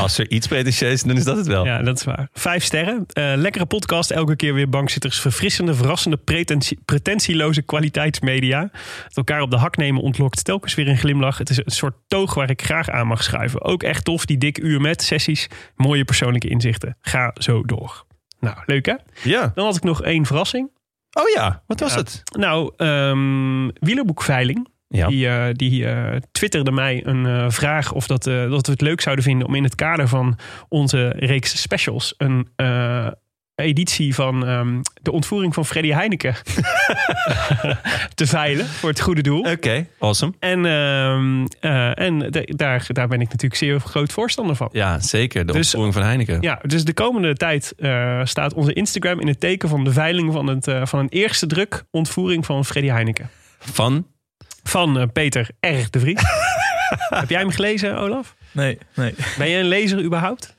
Als er iets pretentieus is, dan is dat het wel. Ja, dat is waar. Vijf sterren. Eh, lekkere podcast. Elke keer weer bankzitters. Verfrissende, verrassende, pretentie- pretentieloze kwaliteitsmedia. Het elkaar op de hak nemen ontlokt telkens weer een glimlach. Het is een soort toog waar ik graag aan mag schuiven. Ook echt tof, die dikke uur met sessies. Mooie persoonlijke inzichten. Ga zo door. Nou, leuk hè? Ja. Dan had ik nog één verrassing. Oh ja, wat was Ja. het? Nou, ehm wielerboekveiling. Ja. Die, eh, die eh, twitterde mij een eh, vraag of dat, dat we het leuk zouden vinden om in het kader van onze reeks specials een editie van ehm, de ontvoering van Freddy Heineken te veilen voor het goede doel. Oké, awesome. En, ehm, eh, en de- daar, daar ben ik natuurlijk zeer groot voorstander van. Ja, zeker. De Dus- opvoering van Heineken. Ja, dus de komende tijd eh, staat onze Instagram in het teken van de veiling van, het, eh, van een eerste druk ontvoering van Freddy Heineken. Van? Van Peter R. de Vries. Heb jij hem gelezen, Olaf? nee, nee. Ben je een lezer überhaupt?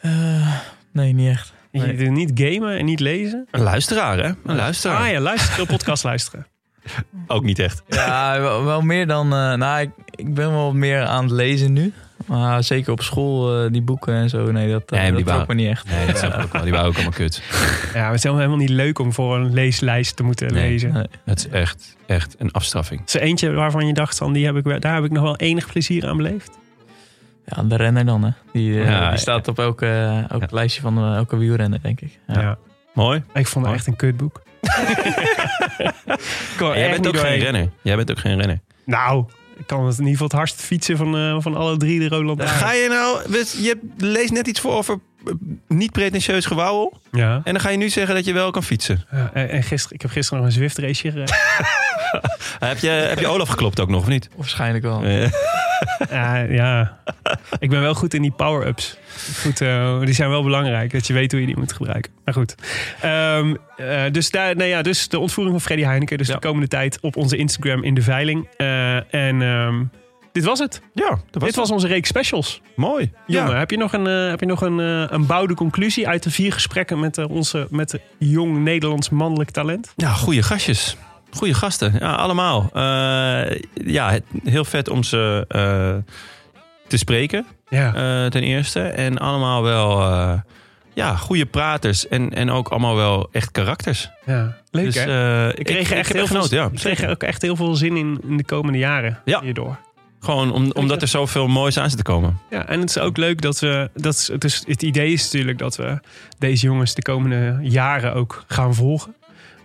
Eh, nee, niet echt. Je doet niet gamen en niet lezen. Een luisteraar, hè? Een luisteraar. Ah ja, luister, veel podcast luisteren. Ook niet echt. Ja, wel, wel meer dan... eh, nou, ik, ik ben wel meer aan het lezen nu. Maar zeker op school, eh, die boeken en zo. Nee, dat, Nee, trok waren- me niet echt. Nee, dat snap ik ook wel. Die waren ook allemaal kut. Ja, maar het is helemaal niet leuk om voor een leeslijst te moeten Nee. lezen. Nee. Het is echt, echt een afstraffing. Is er eentje waarvan je dacht van, die heb ik, daar heb ik nog wel enig plezier aan beleefd? Ja, de renner dan, hè. Die, eh, Ja, die ja. staat op elke, elk Ja. lijstje van eh, elke wielrenner, denk ik. Ja. Ja. Mooi. Ik vond het Mooi. echt een kutboek. Jij bent ook geen renner. Jij bent ook geen renner. Nou, ik kan het in ieder geval het hardst fietsen van, eh, van alle drie de Roland Ga je nou... Je leest net iets voor over eh, niet pretentieus gewauwel. Ja. En dan ga je nu zeggen dat je wel kan fietsen. Ja, en en gisteren, ik heb gisteren nog een Zwift race gereden. Heb je, heb je Olaf geklopt ook nog, of niet? Waarschijnlijk wel. Eh, ja, ja, ik ben wel goed in die power-ups. Goed, eh, die zijn wel belangrijk, dat je weet hoe je die moet gebruiken. Maar goed. Ehm, eh, dus, daar, nou ja, dus de ontvoering van Freddy Heineken. Dus Ja. de komende tijd op onze Instagram in de veiling. Eh, en ehm, dit was het. ja, was, dit was onze reeks specials. mooi. Jongen, Ja. heb je nog een, heb je nog een, een bouwde conclusie uit de vier gesprekken met onze met jong Nederlands mannelijk talent? Ja, goede gastjes. Goede gasten. Ja, allemaal. Eh, ja, het- heel vet om ze eh, te spreken, Ja. eh, ten eerste. En allemaal wel ja, goede praters. En, en ook allemaal wel echt karakters. ja. Leuk dus, hè? Ik kreeg er echt heel veel, ja. ik kreeg er ook echt heel veel zin in in de komende jaren Ja. hierdoor. Gewoon om, omdat er zoveel moois aan zit te komen. Ja, en het is ook leuk dat we. Dat is, het, is, het idee is natuurlijk dat we deze jongens de komende jaren ook gaan volgen.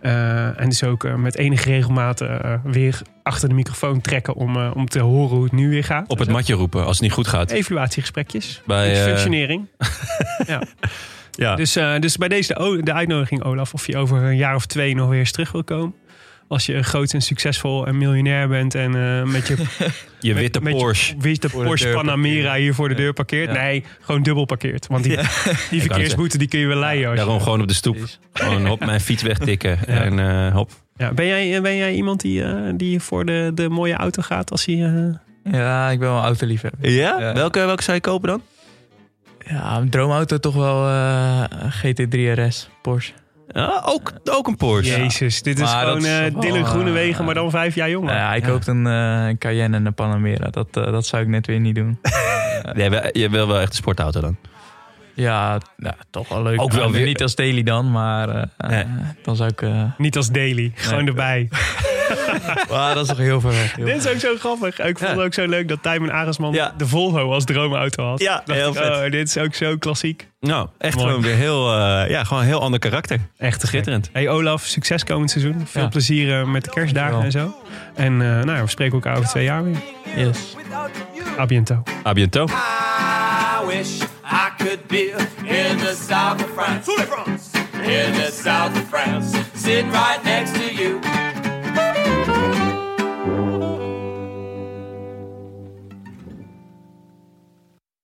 Eh, en dus ook eh, met enige regelmaat eh, weer achter de microfoon trekken om, om te horen hoe het nu weer gaat. Op het matje roepen als het niet goed gaat. Evaluatiegesprekjes. Bij, functionering. Ja. Dus, eh, dus bij deze de uitnodiging, Olaf, of je over een jaar of twee nog weer eens terug wil komen. Als je groot en succesvol en miljonair bent en eh, met je je met- witte met je Porsche. witte Voor Porsche Panamera parkeren. hier voor de deur parkeert. Ja. Nee, gewoon dubbel parkeert. Want die, die verkeersboete die kun je wel leiden. Als je- Daarom gewoon op de stoep. Gewoon hop, mijn fiets wegtikken. En eh, hop. ja, ben, jij, ben jij iemand die, eh, die voor de, de mooie auto gaat als hij... eh, Ja, ik ben wel een autoliefhebber. Ja? Ja. Welke, welke zou je kopen dan? Ja, een droomauto toch wel eh, een GT3 RS Porsche. Ja, ook, ook een Porsche. Jezus, dit is Maar gewoon is eh, Dylan eh, Groenewegen, maar dan vijf jaar jonger. Ja, ik Ja. hoopte een eh, Cayenne en een Panamera. Dat, eh, dat zou ik net weer niet doen. Je wil wel echt een sportauto dan. Ja, ja toch wel leuk. Ook wel weer- Niet als daily dan, maar eh, Nee. eh, dan zou ik... eh, Niet als daily, gewoon erbij. maar dat is toch heel ver weg. joh. Dit is ook zo grappig. Ik vond het ook zo leuk dat Tijmen Aresman Ja. de Volvo als droomauto had. Ja, Dacht heel ik, vet. oh, dit is ook zo klassiek. Nou, echt Mooi. gewoon weer heel, eh, ja, gewoon een heel ander karakter. Echt te Schitterend. Hey Olaf, succes komend seizoen. Veel Ja. plezier eh, met de kerstdagen en zo. En eh, nou, ja, we spreken elkaar over twee jaar weer. Yes. A biento. A biento. I wish I could be in the south of France. In the south of France, sitting right next to you.